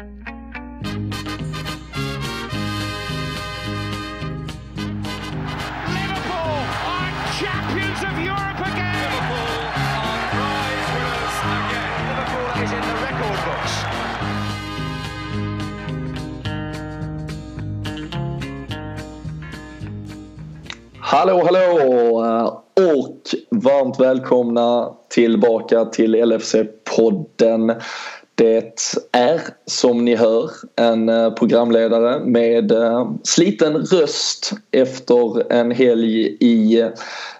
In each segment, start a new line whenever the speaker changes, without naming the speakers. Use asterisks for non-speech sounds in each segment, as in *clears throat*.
Liverpool are champions of Europe again. Liverpool are prize winners again. Liverpool is in the record books.
Hallå, hallå och varmt välkomna tillbaka till LFC-podden. Det är som ni hör en eh, programledare med eh, sliten röst efter en helg i eh,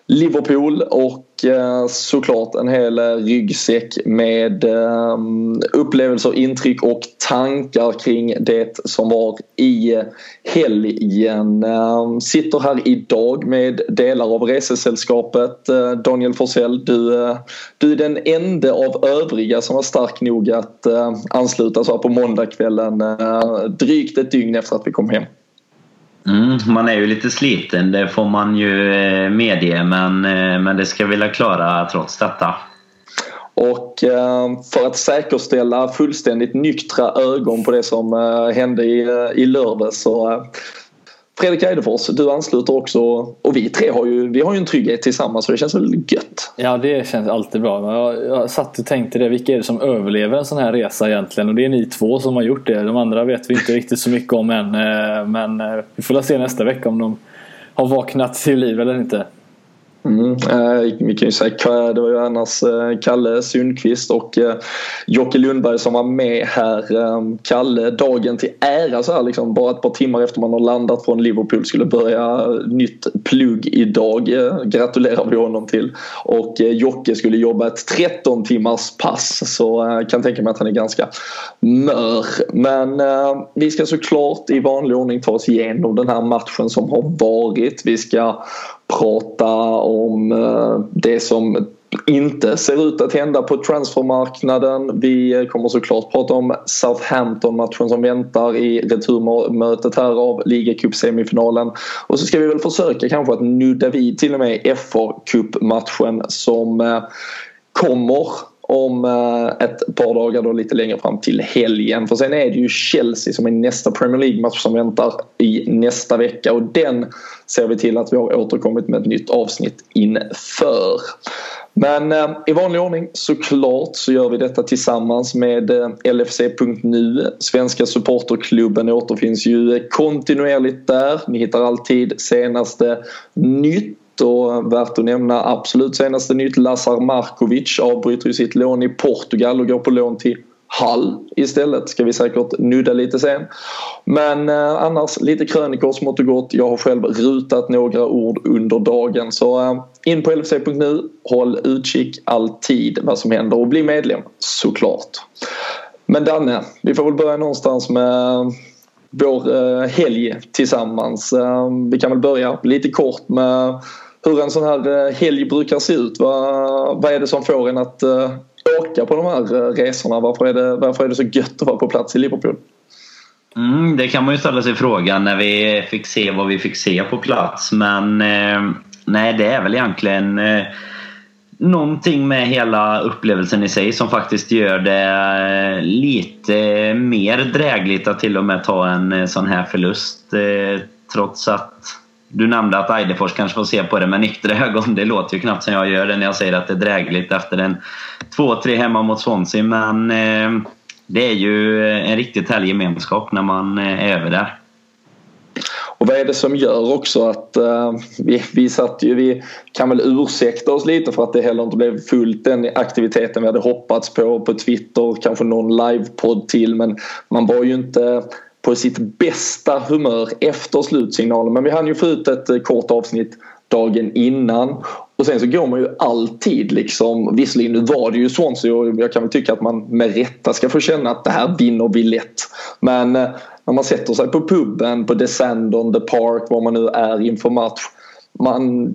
Liverpool och Eh, såklart en hel eh, ryggsäck med ehm, upplevelser, intryck och tankar kring det som var i eh, helgen. Ehm, sitter här idag med delar av resesällskapet. Daniel Forsell, du, du är den enda av övriga som var stark nog att ansluta så här på måndagskvällen drygt ett dygn efter att vi kom hem.
Mm, man är ju lite sliten, det får man ju eh, medge men, eh, men det ska vi väl klara trots detta.
Och eh, för att säkerställa fullständigt nyktra ögon på det som hände i, i lördag så Fredrik Eidefors, du ansluter också och vi tre har ju, vi har ju en trygghet tillsammans så det känns väl gött?
Ja det känns alltid bra. Jag, jag satt och tänkte det, vilka är det som överlever en sån här resa egentligen? Och det är ni två som har gjort det. De andra vet vi inte riktigt så mycket om än. Eh, men eh, vi får se nästa vecka om de har vaknat till liv eller inte.
Mm, eh, vi kan ju säga det var ju annars eh, Kalle Sundqvist och eh, Jocke Lundberg som var med här. Ehm, Kalle, dagen till ära så här liksom bara ett par timmar efter man har landat från Liverpool skulle börja eh, nytt plugg idag. Eh, gratulerar vi honom till. Och eh, Jocke skulle jobba ett 13 timmars pass så kan tänka mig att han är ganska mör. Men vi ska såklart i vanlig ordning ta oss igenom den här matchen som har varit. Vi ska prata om eh, det som inte ser ut att hända på transfermarknaden. Vi kommer såklart prata om Southampton-matchen som väntar i returmötet här av ligacup-semifinalen. Och så ska vi väl försöka kanske att nudda vid till och med FA-cupmatchen som eh, kommer om eh, ett par dagar då lite längre fram till helgen. För sen är det ju Chelsea som är nästa Premier League-match som väntar i nästa vecka och den ser vi till att vi har återkommit med ett nytt avsnitt inför. Men eh, i vanlig ordning såklart så gör vi detta tillsammans med eh, LFC.nu. Svenska supporterklubben återfinns ju kontinuerligt där. Ni hittar alltid senaste nytt och värt att nämna absolut senaste nytt Lazar Markovic avbryter ju sitt lån i Portugal och går på lån till Hall istället ska vi säkert nudda lite sen. Men eh, annars lite krönikor smått och gott. Jag har själv rutat några ord under dagen så eh, in på lfc.nu. Håll utkik alltid vad som händer och bli medlem såklart. Men Danne, vi får väl börja någonstans med eh, vår eh, helg tillsammans. Eh, vi kan väl börja lite kort med hur en sån här eh, helg brukar se ut. Vad, vad är det som får en att uh, åka på de här eh, resorna? Varför är, det, varför är det så gött att vara på plats i Liverpool?
Mm, det kan man ju ställa sig frågan när vi fick se vad vi fick se på plats. Men eh, nej, det är väl egentligen eh, någonting med hela upplevelsen i sig som faktiskt gör det lite mer drägligt att till och med ta en sån här förlust. Eh, trots att du nämnde att Eidefors kanske får se på det med nyktra ögon. Det låter ju knappt som jag gör det när jag säger att det är drägligt efter en 2-3 hemma mot Swansea. Men eh, det är ju en riktigt härlig gemenskap när man eh, är över där.
Och vad är det som gör också att uh, vi, vi satt ju, vi kan väl ursäkta oss lite för att det heller inte blev fullt den aktiviteten vi hade hoppats på på Twitter, kanske någon livepodd till men man var ju inte på sitt bästa humör efter slutsignalen. Men vi hann ju få ut ett eh, kort avsnitt dagen innan. Och sen så går man ju alltid liksom, visserligen nu var det ju Swansea och jag kan väl tycka att man med rätta ska få känna att det här vinner vi lätt. Men eh, när man sätter sig på puben, på Descendon, The Park, var man nu är inför match. Man,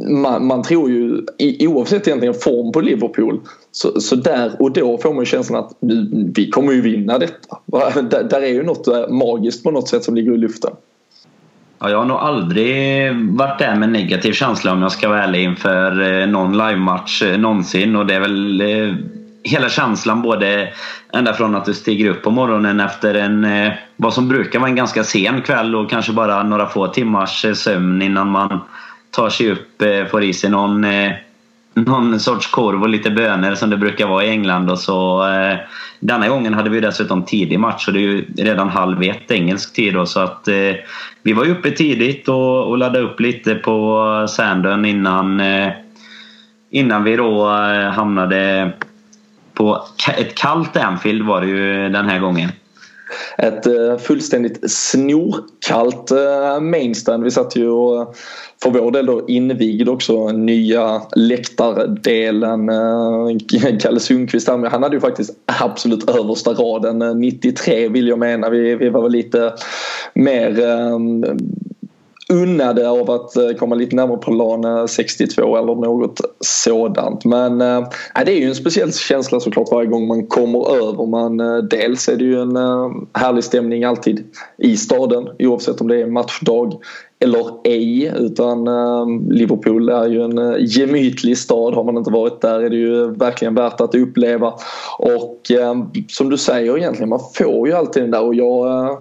man, man tror ju oavsett egentligen form på Liverpool så, så där och då får man ju känslan att vi, vi kommer ju vinna detta. *laughs* Där, där är ju något eh, magiskt på något sätt som ligger i luften.
Ja, jag har nog aldrig varit där med negativ känsla om jag ska vara ärlig inför eh, någon livematch eh, någonsin och det är väl
hela känslan både ända från att du stiger upp på morgonen efter en vad som brukar vara en ganska sen kväll och kanske bara några få timmars sömn innan man tar sig upp, eh, får i sig någon eh, någon sorts korv och lite bönor som det brukar vara i England. Och så, eh, denna gången hade vi dessutom tidig match och det är ju redan halv ett engelsk tid. Då, så att, vi var ju uppe tidigt och, och laddade upp lite på Sandön innan, innan vi då hamnade på ett kallt Anfield var det ju den här gången.
Ett eh, fullständigt snorkallt eh, mainstand. Vi satt ju och eh, för vår del då invigde också nya läktardelen. *laughs* Kalle Sundqvist han hade ju faktiskt absolut översta raden 93 vill jag mena. Vi, vi var väl lite mer unnade av att eh, komma lite närmare plan 62 eller något sådant. Men äh, det är ju en speciell känsla såklart varje gång man kommer över. Man, äh, dels är det ju en äh, härlig stämning alltid i staden oavsett om det är matchdag eller ej utan äh, Liverpool är ju en äh, gemytlig stad. Har man inte varit där är det ju verkligen värt att uppleva. Och äh, som du säger egentligen, man får ju alltid den där och jag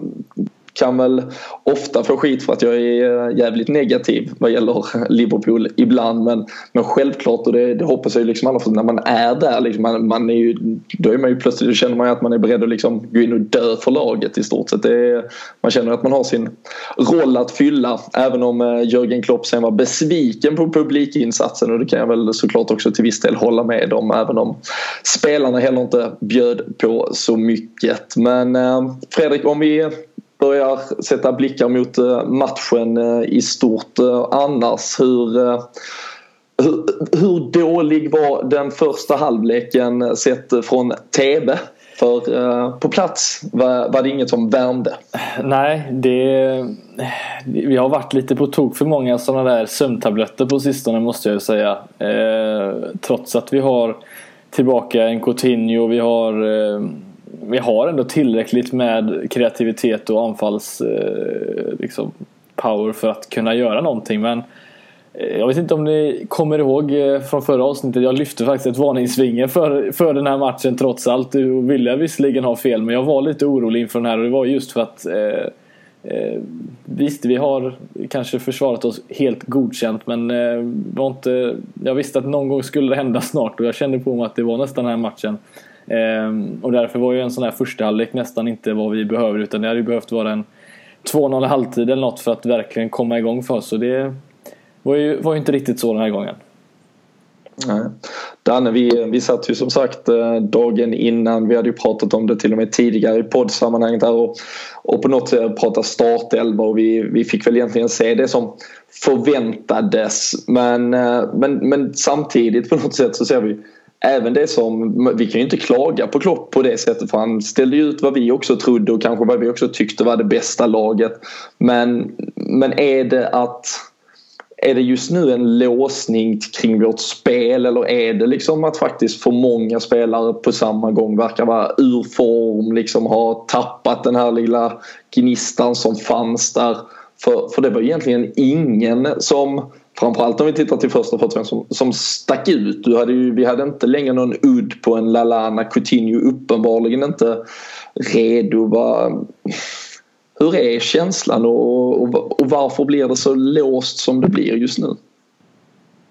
kan väl ofta få skit för att jag är eh, jävligt negativ vad gäller *laughs* Liverpool ibland men, men självklart och det, det hoppas jag liksom alla för när man är där liksom, man, man är ju, då är man ju plötsligt, då känner man ju att man är beredd att liksom gå in och dö för laget i stort sett. Är, man känner att man har sin roll att fylla även om eh, Jörgen Klopp sen var besviken på publikinsatsen och det kan jag väl såklart också till viss del hålla med om även om spelarna heller inte bjöd på så mycket. Men eh, Fredrik om vi börjar sätta blickar mot eh, matchen eh, i stort eh, annars. Hur, hur, hur dålig var den första halvleken sett från TV? För på plats var, var det inget som värmde.
Nej, det, vi har varit lite på tok för många sådana där sömntabletter på sistone måste jag ju säga. Eh, trots att vi har tillbaka en Coutinho, vi har eh, vi har ändå tillräckligt med kreativitet och anfalls eh, liksom, power för att kunna göra någonting. Men eh, jag vet inte om ni kommer ihåg eh, från förra avsnittet. Jag lyfte faktiskt ett varningsfinger för, för den här matchen trots allt. Du ville visserligen ha fel men jag var lite orolig inför den här och det var just för att eh, eh, Visst, vi har kanske försvarat oss helt godkänt men eh, var inte, jag visste att någon gång skulle det hända snart och jag kände på mig att det var nästan den här matchen. Ehm, och därför var ju en sån här första halvlek nästan inte vad vi behöver utan det hade ju behövt vara en 2-0 halvtid eller något för att verkligen komma igång för oss. Så det var ju, var ju inte riktigt så den här gången.
Nej. Danne, vi, vi satt ju som sagt eh, dagen innan. Vi hade ju pratat om det till och med tidigare i poddsammanhanget här och, och på något sätt pratat startelva och vi, vi fick väl egentligen se det som förväntades. Men, eh, men, men samtidigt på något sätt så ser vi även det som, vi kan ju inte klaga på Klopp på det sättet för han ställde ju ut vad vi också trodde och kanske vad vi också tyckte var det bästa laget. Men, men är det att är det just nu en låsning kring vårt spel eller är det liksom att faktiskt för många spelare på samma gång verkar vara ur form, liksom ha tappat den här lilla gnistan som fanns där. För, för det var egentligen ingen som Framförallt om vi tittar till första 45 som, som stack ut. Du hade ju, vi hade inte längre någon udd på en Lalana Coutinho uppenbarligen inte redo. Var, Hur är känslan och, och, och varför blir det så låst som det blir just nu?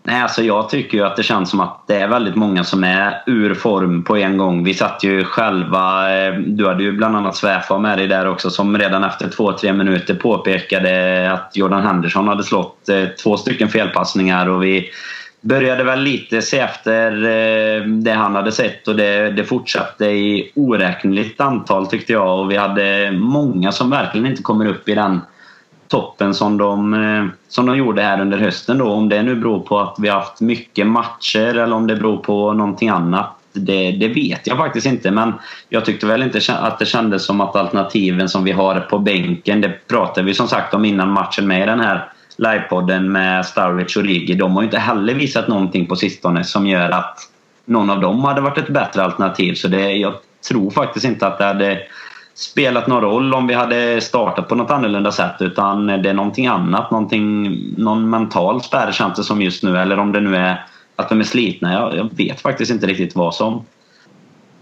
Nej, alltså jag tycker ju att det känns som att det är väldigt många som är ur form på en gång. Vi satt ju själva, eh, du hade ju bland annat Sväfa med dig där också som redan efter två, tre minuter påpekade att Jordan Henderson hade slått eh, två stycken felpassningar. Och vi började väl lite se efter eh, det han hade sett. Och det, det fortsatte i oräkneligt antal tyckte jag. Och vi hade många som verkligen inte kommer upp i den toppen som de, eh, som de gjorde här under hösten. Då. Om det nu beror på att vi har haft mycket matcher eller om det beror på någonting annat. Det, det vet jag faktiskt inte men jag tyckte väl inte att det kändes som att alternativen som vi har på bänken, det pratade vi som sagt om innan matchen med i den här livepodden med Starwich och Rigi. De har ju inte heller visat någonting på sistone som gör att någon av dem hade varit ett bättre alternativ. Så det, jag tror faktiskt inte att det hade spelat någon roll om vi hade startat på något annorlunda sätt utan det är någonting annat. Någonting, någon mental spärr känns det som just nu eller om det nu är att de är slitna. Jag, jag vet faktiskt inte riktigt vad som.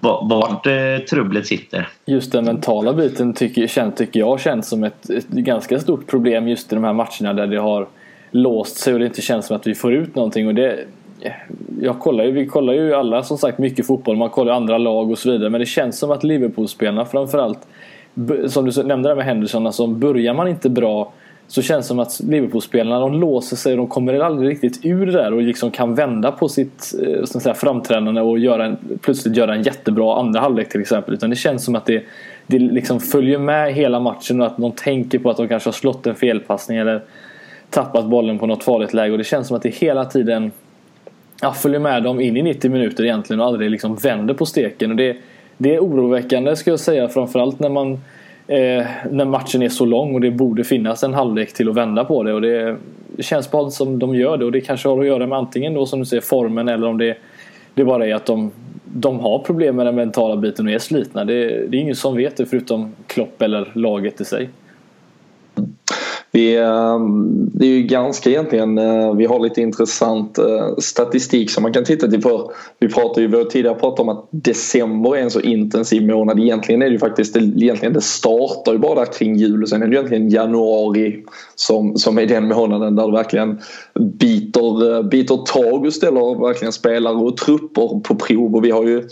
vart eh, trubblet sitter.
Just den mentala biten tycker, tycker jag känns som ett, ett, ganska stort problem just i de här matcherna där det har låst sig och det inte känns som att vi får ut någonting. Och det, jag kollar ju, vi kollar ju alla som sagt mycket fotboll, man kollar andra lag och så vidare. Men det känns som att Liverpool-spelarna framförallt, som du nämnde där med Henderson, alltså börjar man inte bra så känns det som att Liverpool-spelarna de låser sig och de kommer aldrig riktigt ur det där och liksom kan vända på sitt eh, så säga, framträdande och göra en, plötsligt göra en jättebra andra halvlek till exempel. Utan det känns som att det, det liksom följer med hela matchen och att de tänker på att de kanske har slått en felpassning eller tappat bollen på något farligt läge och det känns som att det hela tiden ja, följer med dem in i 90 minuter egentligen och aldrig liksom vänder på steken. Och det, det är oroväckande ska jag säga framförallt när man eh, när matchen är så lång och det borde finnas en halvlek till att vända på det. Och det, det känns bara som de gör det och det kanske har att göra med antingen då som du säger formen eller om det, det bara är att de, de har problem med den mentala biten och är slitna. Det, det är ingen som vet det förutom Klopp eller laget i sig.
Vi, ehm, det är ju ganska egentligen, eh, vi har lite intressant eh, statistik som man kan titta till för vi pratade ju, vi har tidigare pratat om att december är en så intensiv månad. Egentligen är det ju faktiskt, det, egentligen det startar ju bara där kring jul och sen är det egentligen januari som, som är den månaden där det verkligen biter, eh, biter tag och ställer verkligen spelare och trupper på prov och vi har ju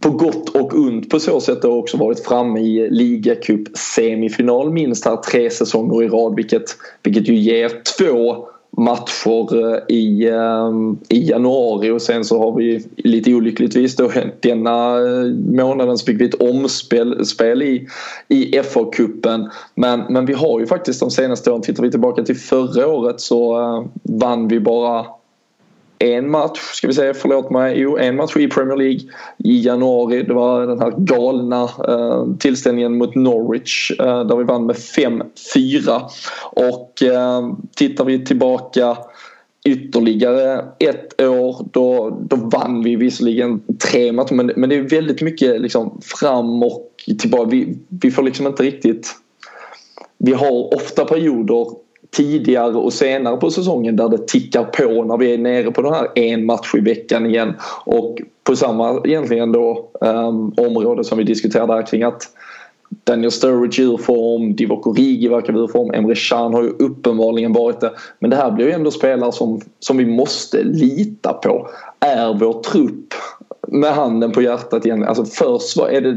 på gott och ont på så sätt. Har också varit framme i ligacup semifinal minst här tre säsonger i rad vilket, vilket ju ger två matcher eh, i, eh, i januari. Och sen så har vi lite olyckligtvis då denna eh, månaden så fick vi ett omspel spel i, i FA-cupen men, men vi har ju faktiskt de senaste åren, tittar vi tillbaka till förra året så vann vi bara en match, ska vi säga, förlåt mig, jo en match i Premier League i januari. Det var den här galna eh, tillställningen mot Norwich eh, där vi vann med 5-4. Och eh, tittar vi tillbaka ytterligare ett år då, då vann vi visserligen tre matcher men, men det är väldigt mycket liksom fram och tillbaka. Vi, vi får liksom inte riktigt vi har ofta perioder tidigare och senare på säsongen där det tickar på när vi är nere på den här en match i veckan igen. Och på samma egentligen då um, område som vi diskuterade här kring att Daniel Sturridge ur form, Divock Origi verkar ur form, Emre Can har ju uppenbarligen varit det. Men det här blir ju ändå spelare som, som vi måste lita på. Är vår trupp med handen på hjärtat igen, alltså först är det,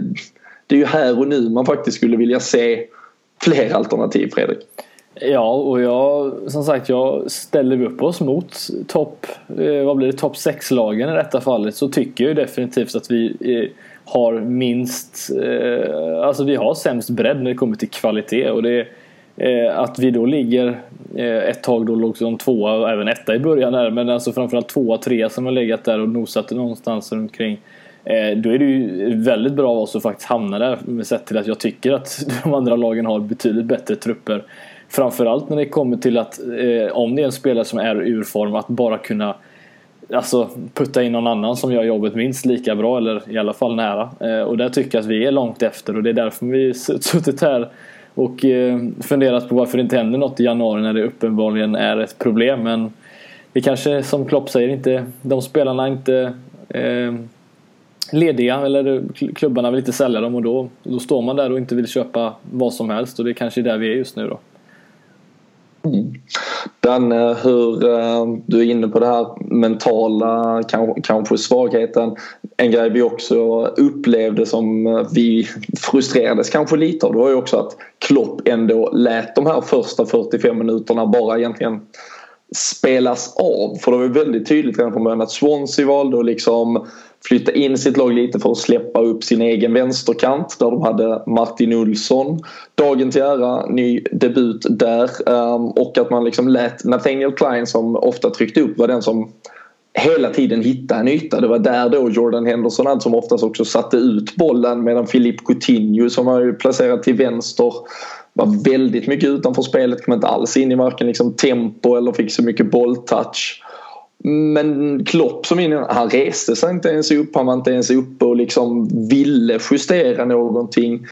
det är ju här och nu man faktiskt skulle vilja se fler alternativ Fredrik.
Ja, och jag som sagt, jag ställer vi upp oss mot topp, eh, vad blir det, topp 6-lagen i detta fallet så tycker jag definitivt att vi eh, har minst, eh, alltså vi har sämst bredd när det kommer till kvalitet och det eh, att vi då ligger eh, ett tag då låg som tvåa och även etta i början här men alltså framförallt tvåa, trea som har legat där och nosat någonstans runt omkring. Eh, då är det ju väldigt bra av oss att faktiskt hamna där med sett till att jag tycker att *laughs* de andra lagen har betydligt bättre trupper Framförallt när det kommer till att eh, om det är en spelare som är ur form att bara kunna Alltså putta in någon annan som gör jobbet minst lika bra eller i alla fall nära. Eh, och där tycker jag att vi är långt efter och det är därför vi suttit här och eh, funderat på varför det inte händer något i januari när det uppenbarligen är ett problem. Men det kanske som Klopp säger inte, de spelarna är inte eh, lediga eller klubbarna vill inte sälja dem och då, då står man där och inte vill köpa vad som helst och det är kanske är där vi är just nu då.
Mm. Danne, eh, hur, eh, du är inne på det här mentala kanske svagheten. En grej vi också upplevde som eh, vi frustrerades kanske lite av det var ju också att Klopp ändå lät de här första 45 minuterna bara egentligen spelas av. För det var väldigt tydligt redan från början att Swansea valde att liksom flytta in sitt lag lite för att släppa upp sin egen vänsterkant där de hade Martin Olsson. Dagen till ära, ny debut där. Ehm, och att man liksom lät Nathaniel Klein som ofta tryckte upp var den som hela tiden hittade en yta. Det var där då Jordan Henderson hade som oftast också satte ut bollen medan Philippe Coutinho som var ju placerad till vänster var väldigt mycket utanför spelet, kom inte alls in i varken liksom tempo eller fick så mycket bolltouch. Men Klopp som in, han reste sig inte ens upp, han var inte ens uppe och liksom ville justera någonting.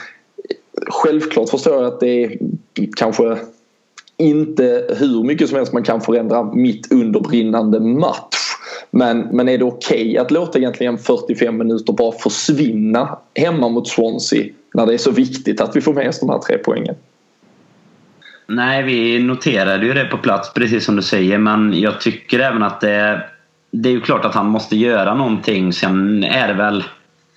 Självklart förstår jag att det är kanske inte hur mycket som helst man kan förändra mitt under brinnande match. Men, men är det okej okay att låta egentligen 45 minuter bara försvinna hemma mot Swansea när det är så viktigt att vi får med oss de här tre poängen?
Nej, vi noterade ju det på plats precis som du säger men jag tycker även att det, det är ju klart att han måste göra någonting. Sen är det väl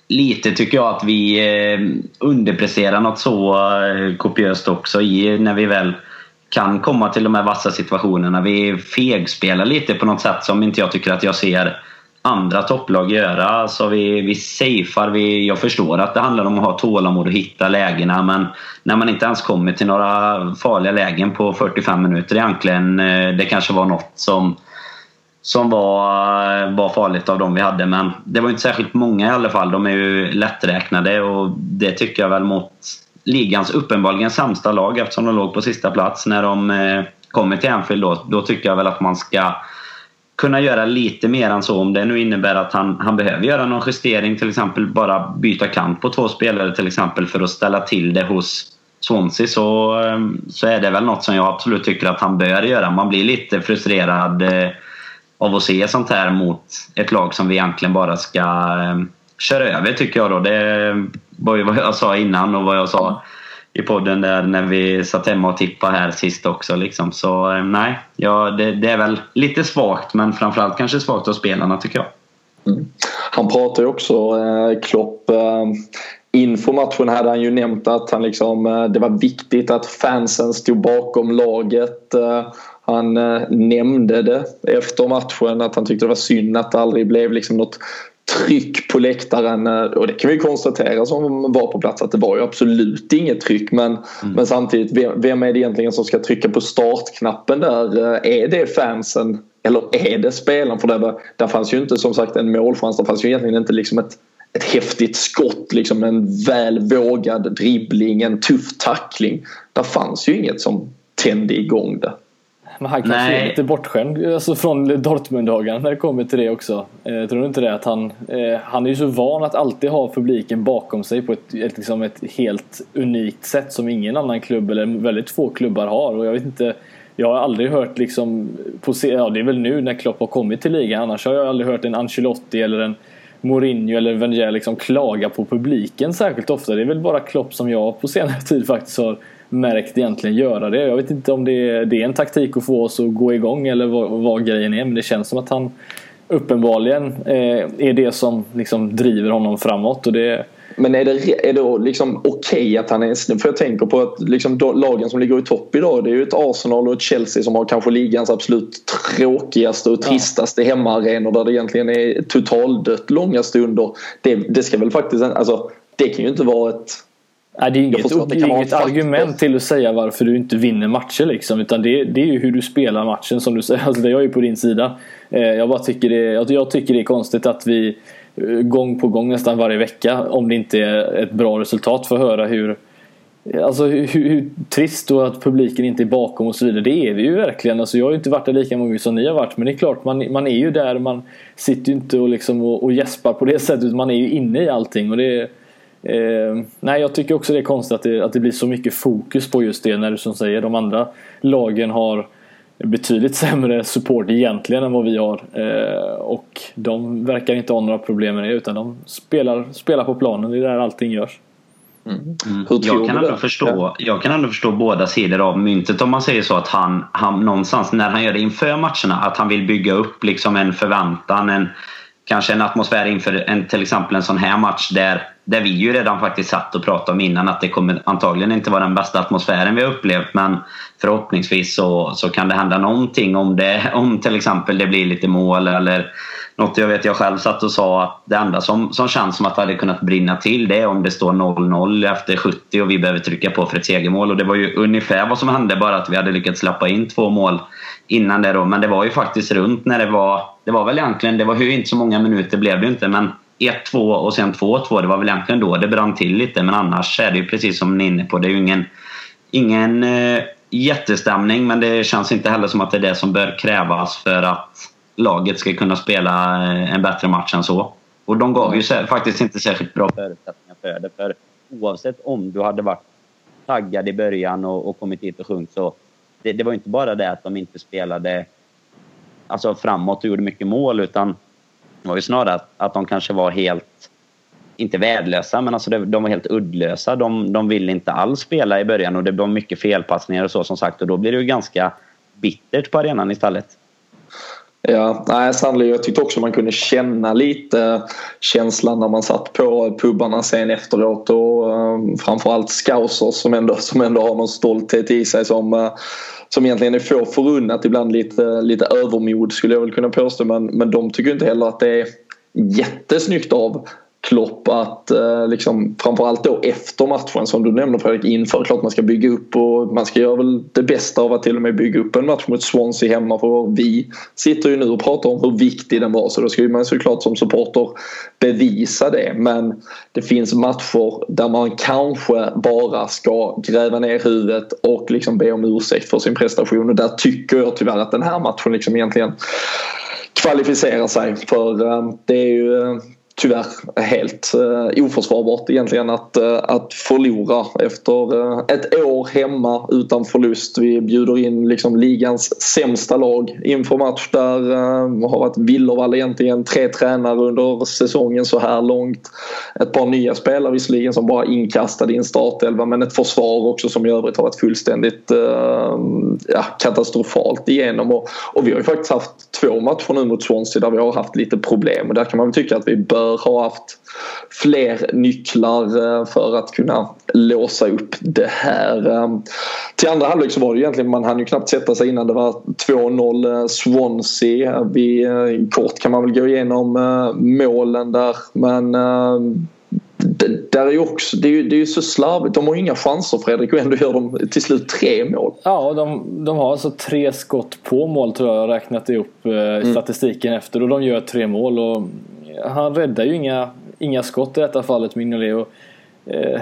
lite tycker jag att vi eh, underpresterar något så eh, kopiöst också i när vi väl kan komma till de här vassa situationerna. Vi fegspelar lite på något sätt som inte jag tycker att jag ser andra topplag göra. Alltså vi, vi safear. Vi, jag förstår att det handlar om att ha tålamod och hitta lägena men när man inte ens kommer till några farliga lägen på 45 minuter egentligen. Eh, det kanske var något som som var, var farligt av dem vi hade. Men det var inte särskilt många i alla fall. De är ju lätträknade och det tycker jag väl mot ligans uppenbarligen sämsta lag eftersom de låg på sista plats när de eh, kommer till Anfield då. Då tycker jag väl att man ska kunna göra lite mer än så. Om det nu innebär att han, han behöver göra någon justering, till exempel bara byta kant på två spelare till exempel för att ställa till det hos Swansea så, eh, så är det väl något som jag absolut tycker att han bör göra. Man blir lite frustrerad eh, av att se sånt här mot ett lag som vi egentligen bara ska eh, köra över tycker jag då. Det var ju vad jag sa innan och vad jag sa i podden där när vi satt hemma och tippade här sist också. Liksom. Så eh, nej, ja, det, det, är väl lite svagt men framförallt kanske svagt av spelarna tycker jag.
Mm. Han pratar ju också, eh, Klopp, eh, inför matchen hade han ju nämnt att han liksom, eh, det var viktigt att fansen stod bakom laget. Eh, han eh, nämnde det efter matchen att han tyckte det var synd att det aldrig blev liksom något tryck på läktaren eh, och det kan vi konstatera som var på plats att det var ju absolut inget tryck men, mm. men samtidigt vem, är det egentligen som ska trycka på startknappen där? Eh, är det fansen eller är det spelaren? För där, där fanns ju inte som sagt en målchans, det fanns ju egentligen inte liksom ett ett häftigt skott, liksom en väl vågad dribbling, en tuff tackling. Där fanns ju inget som tände igång det.
Men han kanske är lite bortskämd alltså från Dortmund-dagarna när det kommer till det också. Eh, tror du inte det? Att han, eh, han är ju så van att alltid ha publiken bakom sig på ett, ett, liksom ett helt unikt sätt som ingen annan klubb eller väldigt få klubbar har. Och jag vet inte jag har aldrig hört liksom, på, ja, det är väl nu när Klopp har kommit till ligan, annars har jag aldrig hört en Ancelotti eller en Mourinho eller Wenger liksom klaga på publiken särskilt ofta. Det är väl bara Klopp som jag på senare *laughs* tid faktiskt har märkt egentligen göra det. Jag vet inte om det är, det är en taktik att få oss att gå igång eller vad, vad grejen är. Men det känns som att han uppenbarligen eh, är det som liksom driver honom framåt. Och det,
men är det, är det liksom okej okay att han är För jag tänker på att liksom lagen som ligger i topp idag det är ju ett Arsenal och ett Chelsea som har kanske ligans absolut tråkigaste och tristaste ja. hemmaarenor där det egentligen är totaldött långa stunder. Det, det ska väl faktiskt... Alltså, det kan ju inte vara ett
Nej, det är inget, det är inget argument till att säga varför du inte vinner matcher liksom. Utan det, det är ju hur du spelar matchen som du säger. *laughs* Alltså, det är jag ju på din sida. Eh, jag bara tycker det, jag tycker det är konstigt att vi eh, gång på gång nästan varje vecka om det inte är ett bra resultat får höra hur Alltså hur, hur, trist och att publiken inte är bakom och så vidare. Det är vi ju verkligen. Alltså, jag har ju inte varit där lika många som ni har varit. Men det är klart, man, man är ju där. Man sitter ju inte och, liksom och, och gäspar på det *laughs* sättet. Man är ju inne i allting. Och det, Eh, nej, jag tycker också det är konstigt att det, att det blir så mycket fokus på just det när du som säger de andra lagen har betydligt *laughs* sämre support egentligen än vad vi har. Eh, och de verkar inte ha några problem med det utan de spelar, spelar på planen. Det är där allting görs.
Mm. Mm. Jag, kan ändå förstå, jag kan ändå förstå båda sidor av myntet om man säger så att han, han någonstans när han gör det inför matcherna att han vill bygga upp liksom en förväntan, en, kanske en atmosfär inför en, till exempel en sån här match där där vi ju redan faktiskt satt och pratade om innan att det kommer antagligen inte vara den bästa atmosfären vi har upplevt men förhoppningsvis så, så kan det hända någonting om det *laughs* om till exempel det blir lite mål eller något. Jag vet jag själv satt och sa att det enda som, som känns som att det hade kunnat brinna till det är om det står 0-0 efter 70 och vi behöver trycka på för ett segermål. Och det var ju ungefär vad som hände bara att vi hade lyckats släppa in två mål innan det då. Men det var ju faktiskt runt när det var det var väl egentligen, det var ju inte så många minuter blev det inte men 1-2 och sen 2-2. Det var väl egentligen då det brann till lite men annars är det ju precis som ni är inne på. Det är ju ingen, ingen eh, jättestämning men det känns inte heller som att det är det som bör krävas för att laget ska kunna spela eh, en bättre match än så. Och de gav ju faktiskt inte särskilt bra förutsättningar för det. För oavsett om du hade varit taggad i början och, och kommit hit och sjungit så det, det var inte bara det att de inte spelade alltså framåt och gjorde mycket mål utan det var ju snarare att, att de kanske var helt, inte värdelösa, men alltså det, de var helt uddlösa. De, de ville inte alls spela i början och det var mycket felpassningar och så som sagt och då blir det ju ganska bittert på arenan istället.
Ja, nej, sannolikt. Jag tyckte också man kunde känna lite känslan när man satt på pubarna sen efteråt och um, framförallt scouser som ändå, som ändå har någon stolthet i sig som, uh, som egentligen är få förunnat ibland lite, lite övermod skulle jag väl kunna påstå men, men de tycker inte heller att det är jättesnyggt av Klopp att eh, liksom, framförallt då efter matchen som du nämnde Fredrik inför. Klart man ska bygga upp och man ska göra väl det bästa av att till och med bygga upp en match mot Swansea hemma för vi sitter ju nu och pratar om hur viktig den var så då ska man såklart som supporter bevisa det men det finns matcher där man kanske bara ska gräva ner huvudet och liksom be om ursäkt för sin prestation och där tycker jag tyvärr att den här matchen liksom egentligen kvalificerar sig för eh, det är ju eh, tyvärr helt eh, oförsvarbart egentligen att, eh, att förlora efter eh, ett år hemma utan förlust. Vi bjuder in liksom ligans sämsta lag inför match där eh, har varit Villervall egentligen tre tränare under säsongen så här långt. Ett par nya spelare visserligen som bara inkastade i en startelva men ett försvar också som i övrigt har varit fullständigt eh, ja, katastrofalt igenom. Och, och vi har ju faktiskt haft två matcher nu mot Swansea där vi har haft lite problem och där kan man väl tycka att vi bör bör ha haft fler nycklar eh, för att kunna låsa upp det här. Eh, till andra halvlek så var det egentligen, man hann ju knappt sätta sig innan det var 2-0 eh, Swansea. Vi, kort kan man väl gå igenom målen där men det, där är ju också, det är ju, det är ju så slarvigt. De har ju inga chanser Fredrik och ändå gör de till slut tre mål.
Ja, de, de har alltså tre skott på mål tror jag räknat ihop eh, statistiken mm. efter och de gör tre mål. Och han räddar ju inga, inga skott i detta fallet, Mignolet. Eh,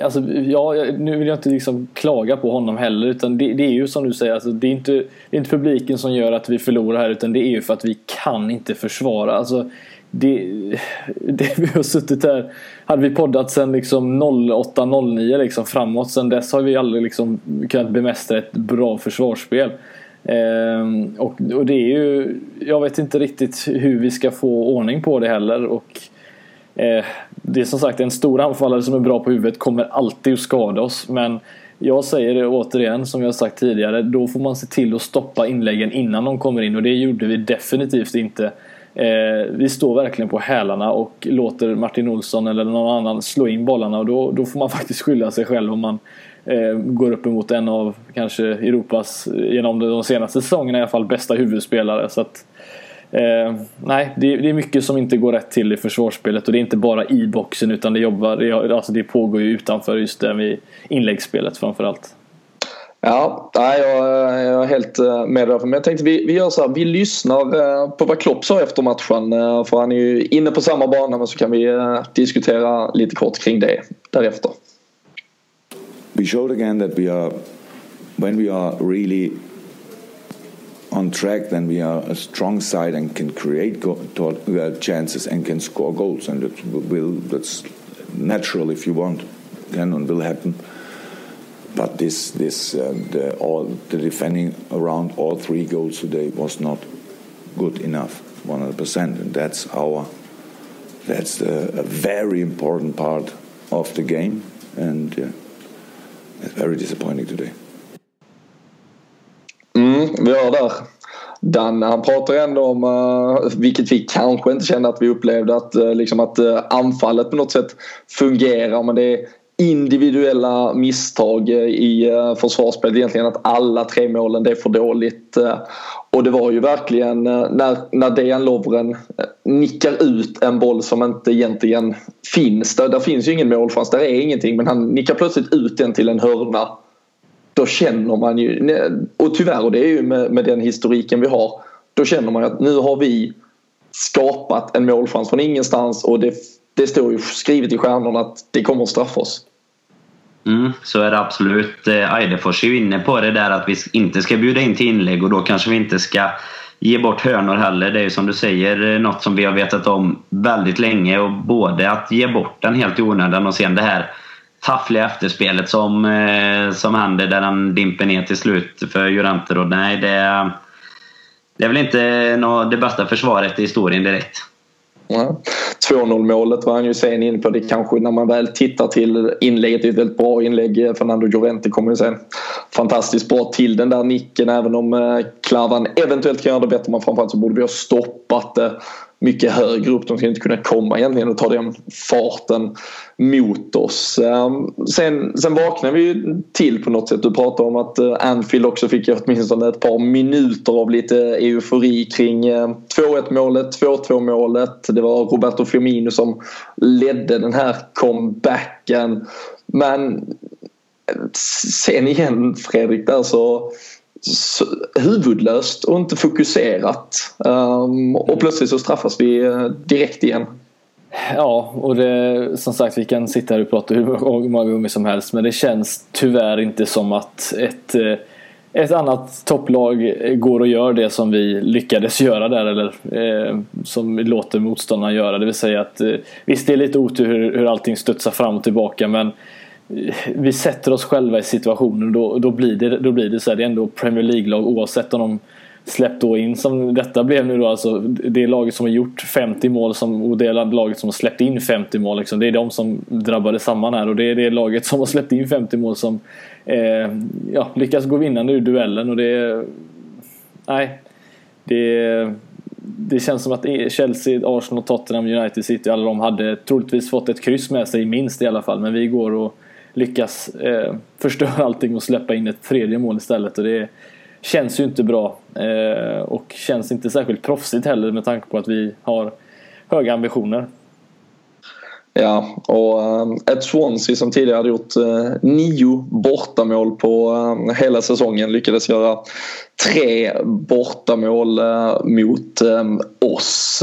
alltså, ja, nu vill jag inte liksom klaga på honom heller utan det, det är ju som du säger, alltså, det, är inte, det är inte publiken som gör att vi förlorar här utan det är ju för att vi kan inte försvara. Alltså, det, det, vi har suttit här, hade vi poddat sen liksom 08-09 liksom framåt sen dess har vi aldrig liksom kunnat bemästra ett bra försvarsspel. Ehm, och, och, det är ju, jag vet inte riktigt hur vi ska få ordning på det heller. Och, eh, det är som sagt en stor anfallare som är bra på huvudet kommer alltid att skada oss. Men jag säger det återigen som jag sagt tidigare. Då får man se till att stoppa inläggen innan de kommer in och det gjorde vi definitivt inte. Eh, vi står verkligen på hälarna och låter Martin Olsson eller någon annan slå in bollarna och då, då får man *laughs* faktiskt skylla sig själv om man eh, går upp emot en av kanske Europas, genom de senaste säsongerna i alla fall, bästa huvudspelare. Så att, eh, nej, det, det, är mycket som inte går rätt till i försvarsspelet och det är inte bara i boxen utan det, jobbar, det, alltså det pågår ju utanför just det med inläggsspelet framförallt.
Ja, nej, jag, jag är helt eh, med dig. Men jag tänkte vi, vi gör så här, vi lyssnar eh, på vad Klopp sa efter matchen. Eh, för han är ju inne på samma bana men så kan vi diskutera lite kort kring det därefter.
we showed again that we are, when we are really on track, then we are a strong side and can create uh, chances and can score goals, and that will that's natural if you want, can and will happen. But this this uh, the, all the defending around all three goals today was not good enough, 100%, and that's our that's a, a very important part of the game, and. Uh, very disappointing today.
Mm, vi hör där. Dan, han pratar ändå om, uh, vilket vi kanske inte kände att vi upplevde, att, uh, liksom att uh, anfallet på något sätt fungerar. Men det är individuella misstag i eh, försvarsspelet egentligen. Att alla tre målen, det är för dåligt. Eh, och det var ju verkligen eh, när, när Dejan Lovren nickar ut en boll som inte egentligen finns. Där, där finns ju ingen målchans, där är ingenting. Men han nickar plötsligt ut den till en hörna. Då känner man ju, och tyvärr och det är ju med, med den historiken vi har. Då känner man ju att nu har vi skapat en målchans från ingenstans och det, det står ju skrivet i stjärnorna att det kommer att straffa oss.
Mm, så är det absolut. Eh, Eidefors är ju inne på det där att vi inte ska bjuda in till inlägg och då kanske vi inte ska ge bort hörnor heller. Det är ju som du säger eh, något som vi har vetat om väldigt länge och både att ge bort den helt i onödan och sen det här taffliga efterspelet som, eh, som händer där han dimper ner till slut för Jurenter. Och nej, det,
det är väl inte det bästa försvaret i historien direkt.
Ja. 2-0 målet var han ju sen in på. Det kanske när man väl tittar till inlägget, det är ett väldigt bra inlägg. Fernando Llorente kommer ju sen fantastiskt bra till den där nicken även om eh, Klavan eventuellt kan göra det bättre men framförallt så borde vi ha stoppat det mycket högre upp. De ska inte kunna komma egentligen och ta den farten mot oss. Ehm, sen, sen vaknade vi till på något sätt. Du pratade om att eh, Anfield också fick åtminstone ett par minuter av lite eufori kring eh, 2-1 målet, 2-2 målet. Det var Roberto Firmino som ledde den här comebacken. Men eh, sen igen Fredrik där så huvudlöst och inte fokuserat. Um, och plötsligt så straffas vi eh, direkt igen.
Ja, och det, som sagt vi kan sitta här och prata hur många gånger som helst men det känns tyvärr inte som att ett, eh, ett annat topplag går och gör det som vi lyckades göra där eller eh, som låter motståndarna göra. Det vill säga att eh, visst det är lite otur hur, hur allting studsar fram och tillbaka men vi sätter oss själva i situationen då, då, blir det, då blir det så här, det är ändå Premier League-lag oavsett om de släppt då in som detta blev nu då alltså det laget som har gjort 50 mål som, och det laget som har släppt in 50 mål liksom, det är de som drabbade samman här och det är det laget som har släppt in 50 mål som eh, ja, lyckas gå vinnande ur duellen och det nej det det känns som att e- Chelsea, Arsenal, Tottenham, United City alla de hade troligtvis fått ett kryss med sig minst i alla fall men vi går och lyckas eh, förstöra *laughs* allting och släppa in ett tredje mål istället. Och det känns ju inte bra eh, och känns inte särskilt proffsigt heller med tanke på att vi har höga ambitioner.
Ja, och eh, ett Swansea som tidigare hade gjort eh, nio bortamål på eh, hela säsongen lyckades göra tre bortamål mot oss.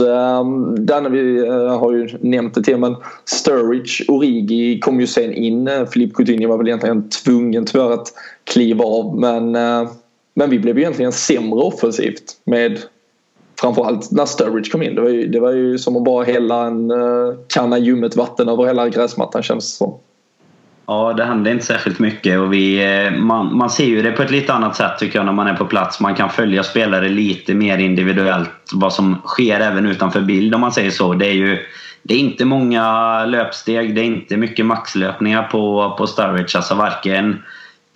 Danne, vi har ju nämnt det till men Sturridge, Origi kom ju sen in. Filip Coutinho var väl egentligen tvungen tyvärr att kliva av men, men vi blev ju egentligen sämre offensivt med framförallt när Sturridge kom in. Det var ju, det var ju som att bara hälla en uh, kanna ljummet vatten över hela gräsmattan känns det som.
Ja, det hände inte särskilt mycket och vi, eh, man, man ser ju det på ett lite annat sätt tycker jag när man är på plats. Man kan följa spelare lite mer individuellt vad som sker även utanför bild om man säger så. Det är ju det är inte många löpsteg, det är inte mycket maxlöpningar på, på Sturridge. Alltså varken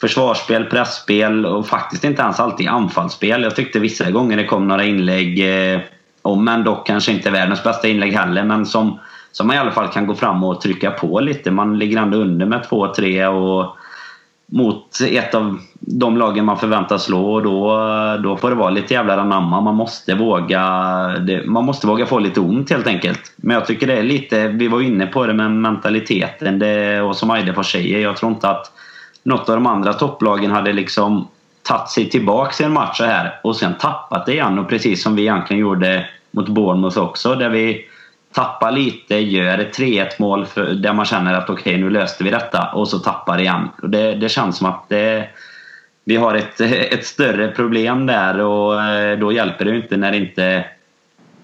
försvarsspel, pressspel och faktiskt inte ens alltid anfallsspel. Jag tyckte vissa gånger det kom några inlägg, eh, om men dock kanske inte världens bästa inlägg heller, men som, som man i alla fall kan gå fram och trycka på lite. Man ligger ändå under med 2-3 och mot ett av de lagen man förväntas slå och då, då får det vara lite jävla anamma. Man måste våga det, man måste våga få lite ont helt enkelt. Men jag tycker det är lite, vi var inne på det med mentaliteten det, och som Eidefors säger, jag tror inte att något av de andra topplagen hade liksom tagit sig tillbaka i en match så här och sen tappat det igen. Och precis som vi egentligen gjorde mot Bournemouth också där vi tappar lite, gör ett 3-1 mål för, där man känner att okej okay, nu löste vi detta och så tappar det igen. Och det, det känns som att det, vi har ett, *laughs* ett större problem där och eh, då hjälper det ju inte när inte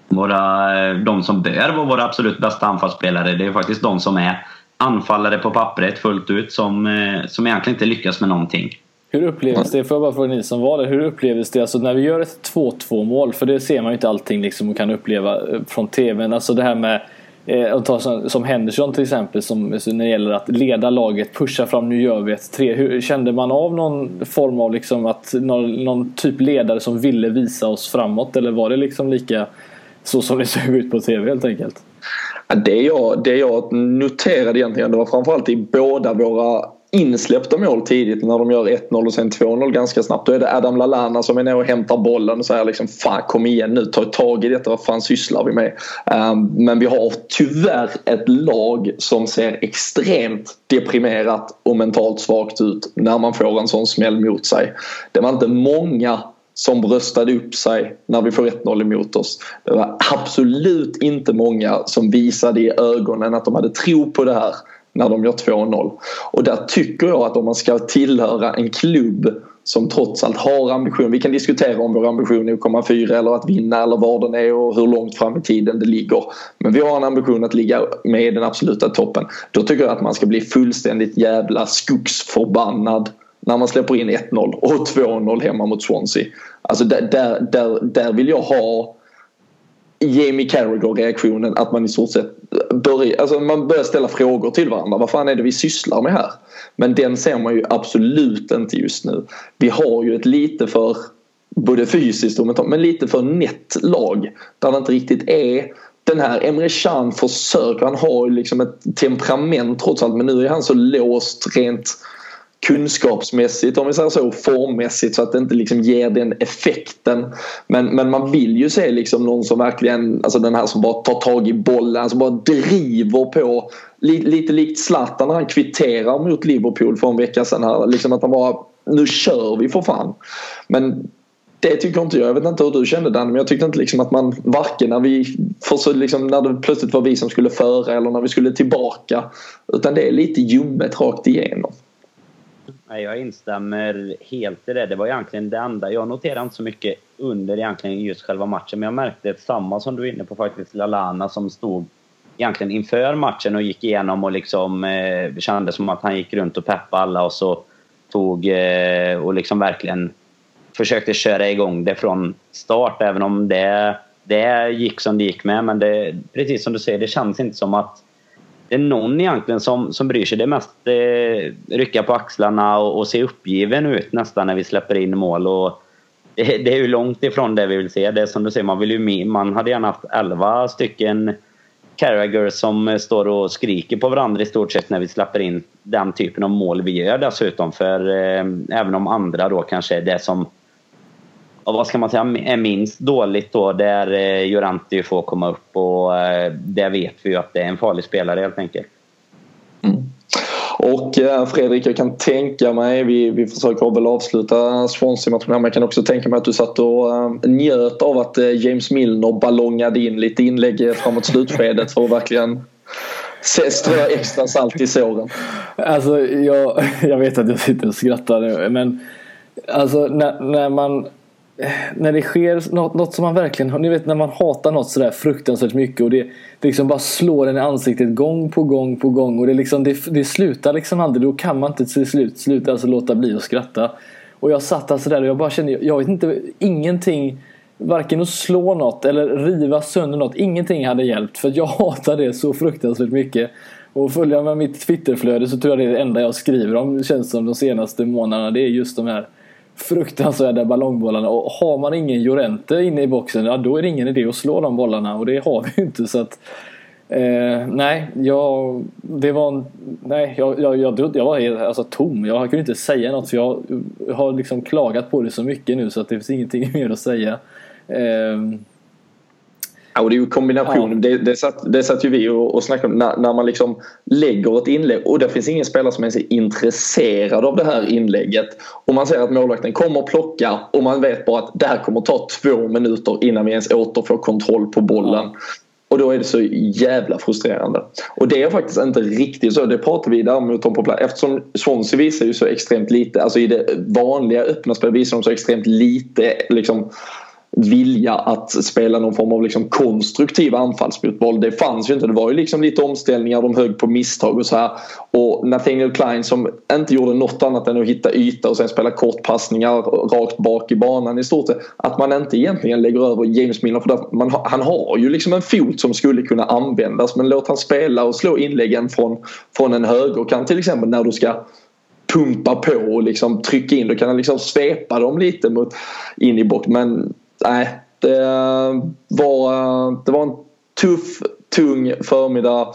våra, de som bör vara våra absolut bästa anfallsspelare, det är faktiskt de som är anfallare på pappret fullt ut som, eh, som egentligen inte lyckas med någonting.
Hur upplevs det, får jag bara fråga ni som var där, hur upplevs det alltså när vi gör ett 2-2 mål? För det ser man ju inte allting liksom och kan uppleva eh, från TVn. Alltså det här med eh, att ta som, som Henderson till exempel som, när det gäller att leda laget, pusha fram, nu gör vi ett 3. Hur, kände man av någon form av liksom att någon, någon, typ ledare som ville visa oss framåt eller var det liksom lika så som det såg ut på TV helt enkelt?
Det jag, det jag noterade egentligen det var framförallt i båda våra insläppta mål tidigt när de gör 1-0 och sen 2-0 ganska snabbt. Då är det Adam Lallana som är nere och hämtar bollen och säger liksom Fan kom igen nu, ta tag i detta, vad fan sysslar vi med? Um, men vi har tyvärr ett lag som ser extremt deprimerat och mentalt svagt ut när man får en sån smäll mot sig. Det var inte många som bröstade upp sig när vi får 1-0 emot oss. Det var absolut inte många som visade i ögonen att de hade tro på det här när de gör 2-0. Och där tycker jag att om man ska tillhöra en klubb som trots allt har ambition. Vi kan diskutera om vår ambition är att komma fyra eller att vinna eller var den är och hur långt fram i tiden det ligger. Men vi har en ambition att ligga med i den absoluta toppen. Då tycker jag att man ska bli fullständigt jävla skogsförbannad när man släpper in 1-0 och 2-0 hemma mot Swansea. Alltså där, där, där, där vill jag ha Jamie Carragher-reaktionen att man i stort sett börjar, alltså man börjar ställa frågor till varandra. Vad fan är det vi sysslar med här? Men den ser man ju absolut inte just nu. Vi har ju ett lite för både fysiskt och mentalt men lite för nätt lag där det inte riktigt är den här Emre Can försöker, han har ju liksom ett temperament trots allt men nu är han så låst rent kunskapsmässigt om vi säger så, formmässigt så att det inte liksom ger den effekten. Men, men man vill ju se liksom någon som verkligen, alltså den här som bara tar tag i bollen, som bara driver på. Lite, lite likt Zlatan när han kvitterar mot Liverpool för en vecka sedan här. Liksom att han bara, nu kör vi för fan. Men det tycker inte jag. Jag vet inte hur du kände den men jag tyckte inte liksom att man varken när vi för liksom, när det plötsligt var vi som skulle föra eller när vi skulle tillbaka. Utan det är lite ljummet rakt igenom.
Nej, jag instämmer helt i det. Det var egentligen det enda. Jag noterade inte så mycket under egentligen just själva matchen men jag märkte samma som du är inne på faktiskt, Lalana som stod egentligen inför matchen och gick igenom och liksom eh, kände som att han gick runt och peppade alla och så tog eh, och liksom verkligen försökte köra igång det från start även om det, det gick som det gick med. Men det, precis som du säger, det känns inte som att det är någon egentligen som, som bryr sig. Det är mest eh, rycka på axlarna och, och se uppgiven ut nästan när vi släpper in mål. Och det, det, är ju långt ifrån det vi vill se. Det är som du säger, man, vill ju, man hade gärna haft 11 stycken Carragher som eh, står och skriker på varandra i stort sett när vi släpper in den typen av mål vi gör dessutom. För eh, även om andra då kanske är det som och vad ska man säga, är minst dåligt då där eh, Lloranti får komma upp och eh, där vet vi ju att det är en farlig spelare helt enkelt.
Mm. Och eh, Fredrik, jag kan tänka mig, vi, vi försöker väl avsluta Swansea-matchen här, men jag kan också tänka mig att du satt och uh, njöt av att uh, James Milner ballongade in lite inlägg framåt slutskedet för att verkligen strö extra salt i såren.
Alltså, jag, *laughs* jag vet att jag sitter och skrattar nu, men alltså när, när man när det sker något, något som man verkligen Ni vet när man hatar något sådär fruktansvärt mycket och det, det liksom bara slår en i ansiktet gång på gång på gång och det, liksom, det, det slutar liksom aldrig. Då kan man inte till slut sluta alltså låta bli att skratta. Och jag satt alltså där och jag bara kände, jag vet inte, ingenting Varken att slå något eller riva sönder något. Ingenting hade hjälpt för jag *laughs* hatar det så fruktansvärt mycket. Och följer med mitt Twitterflöde så tror jag det är det enda jag skriver om känns som de senaste månaderna. Det är just de här fruktansvärda ballongbollarna. Och har man ingen Jorente inne i boxen, ja då är det ingen idé att slå de bollarna. Och det har vi ju inte. så att eh, Nej, jag, det var, nej jag, jag, jag, jag var helt alltså, tom. Jag kunde inte säga något för jag har liksom klagat på det så mycket nu så att det finns ingenting *laughs* mer att säga. Eh,
och det är ju kombinationen. Ja. Det, det, satt, det satt ju vi och, och snackade om när, när, man liksom lägger ett inlägg och det finns ingen spelare som ens är intresserad av det här inlägget. Och man ser att målvakten kommer att plocka och man vet bara att det här kommer att ta två minuter innan vi ens återfår kontroll på bollen. Ja. Och då är det så jävla frustrerande. Och det är faktiskt inte riktigt så. Det pratar vi däremot om på plats. Eftersom Swansea visar ju så extremt lite. Alltså i det vanliga öppna spelet visar de så extremt lite liksom vilja att spela någon form av liksom konstruktiv anfallsfotboll. Det fanns ju inte. Det var ju liksom lite omställningar, de högg på misstag och så här. Och Nathaniel Klein som inte gjorde något annat än att hitta yta och sen spela kortpassningar rakt bak i banan i stort sett. Att man inte egentligen lägger över James Milner för man, han har ju liksom en fot som skulle kunna användas men låt han spela och slå inläggen från, från en högerkant till exempel när du ska pumpa på och liksom trycka in. Då kan han liksom svepa dem lite mot, in i box. Men nej, det var, det var en tuff, tung förmiddag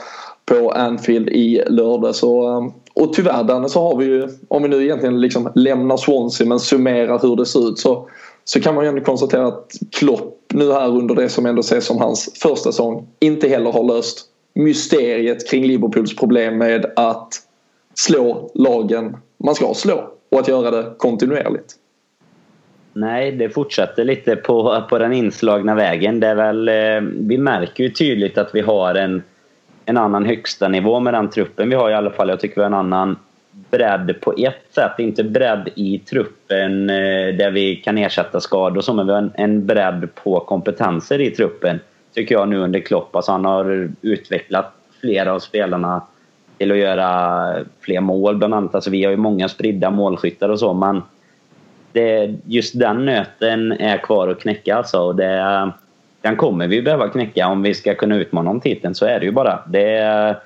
på Anfield i lördag. Så, eh, och tyvärr Danne så har vi ju, om vi nu egentligen liksom lämnar Swansea men summerar hur det ser ut så, så kan man ju ändå konstatera att Klopp nu här under det som ändå ses som hans första säsong inte heller har löst mysteriet kring Liverpools problem med att slå lagen man ska slå och att göra det kontinuerligt.
Nej, det fortsätter lite på, på den inslagna vägen. Det är väl, eh, vi märker ju tydligt att vi har en, en annan högsta nivå med den truppen vi har i alla fall. Jag tycker vi har en annan bredd på ett sätt. Inte bredd i truppen eh, där vi kan ersätta skador och så, men vi har en, en bredd på kompetenser i truppen. Tycker jag nu under Klopp. Alltså han har utvecklat flera av spelarna till att göra fler mål bland annat. Alltså vi har ju många spridda målskyttar och så men det, just den nöten är kvar att knäcka alltså. Och det, den kommer vi behöva knäcka om vi ska kunna utmana om titeln. Så är det ju bara. Det är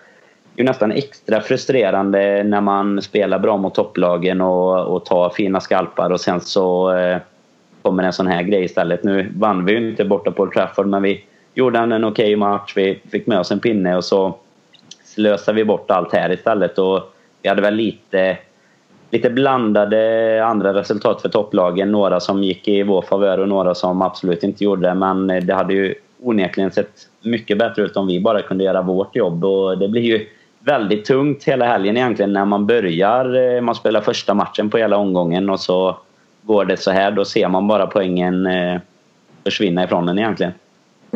ju nästan extra frustrerande när man spelar bra mot topplagen och, och tar fina skalpar och sen så eh, kommer en sån här grej istället. Nu vann vi ju inte borta på Trafford men vi gjorde en okej okay match. Vi fick med oss en pinne och så slösade vi bort allt här istället. Och vi hade väl lite, lite blandade andra resultat för topplagen. Några som gick i vår favör och några som absolut inte gjorde det. Men det hade ju onekligen sett mycket bättre ut om vi bara kunde göra vårt jobb. Och det blir ju väldigt tungt hela helgen egentligen när man börjar. Eh, man spelar första matchen på hela omgången och så går det så här. Då ser man bara poängen eh, försvinna ifrån en egentligen.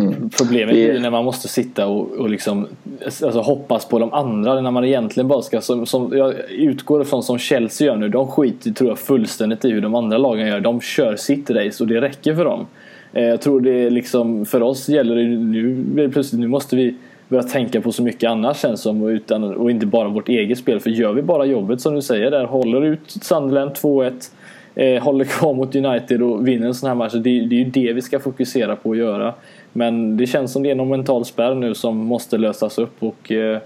Mm. Problemet är när man måste sitta och, och liksom, alltså hoppas på de andra när man egentligen bara ska, som, som jag utgår ifrån som Chelsea gör nu, de skiter tror jag fullständigt i hur de andra lagen gör. De kör sitt race och det räcker för dem. Eh, jag tror det liksom, för oss gäller det nu plötsligt, nu måste vi börja tänka på så mycket annat känns som utan, och inte bara vårt eget spel. För gör vi bara jobbet som du säger där, håller ut Sunderland 2-1 eh, håller kvar mot United och vinner en sån här match. Det, det är ju det vi ska fokusera på att göra. Men det känns som det är någon mental spärr nu som måste lösas upp och eh,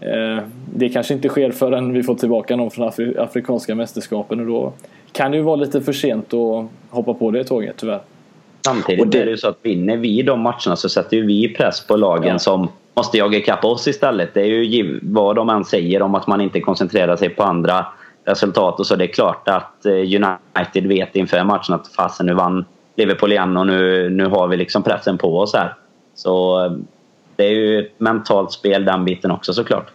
eh, det kanske inte sker förrän vi får tillbaka någon från Afri Afrikanska mästerskapen och då kan det ju vara lite för sent att hoppa på det tåget tyvärr.
Samtidigt det... är det ju så att vinner vi de matcherna så sätter ju vi press på lagen ja. som måste jaga ikapp oss istället. Det är ju vad de än säger om att man inte koncentrerar sig på andra resultat och så. Det är klart att eh, United vet inför matchen att fasen nu vann Liverpool igen och nu, nu har vi liksom pressen på oss här. Så eh, det är ju ett mentalt spel den biten också såklart.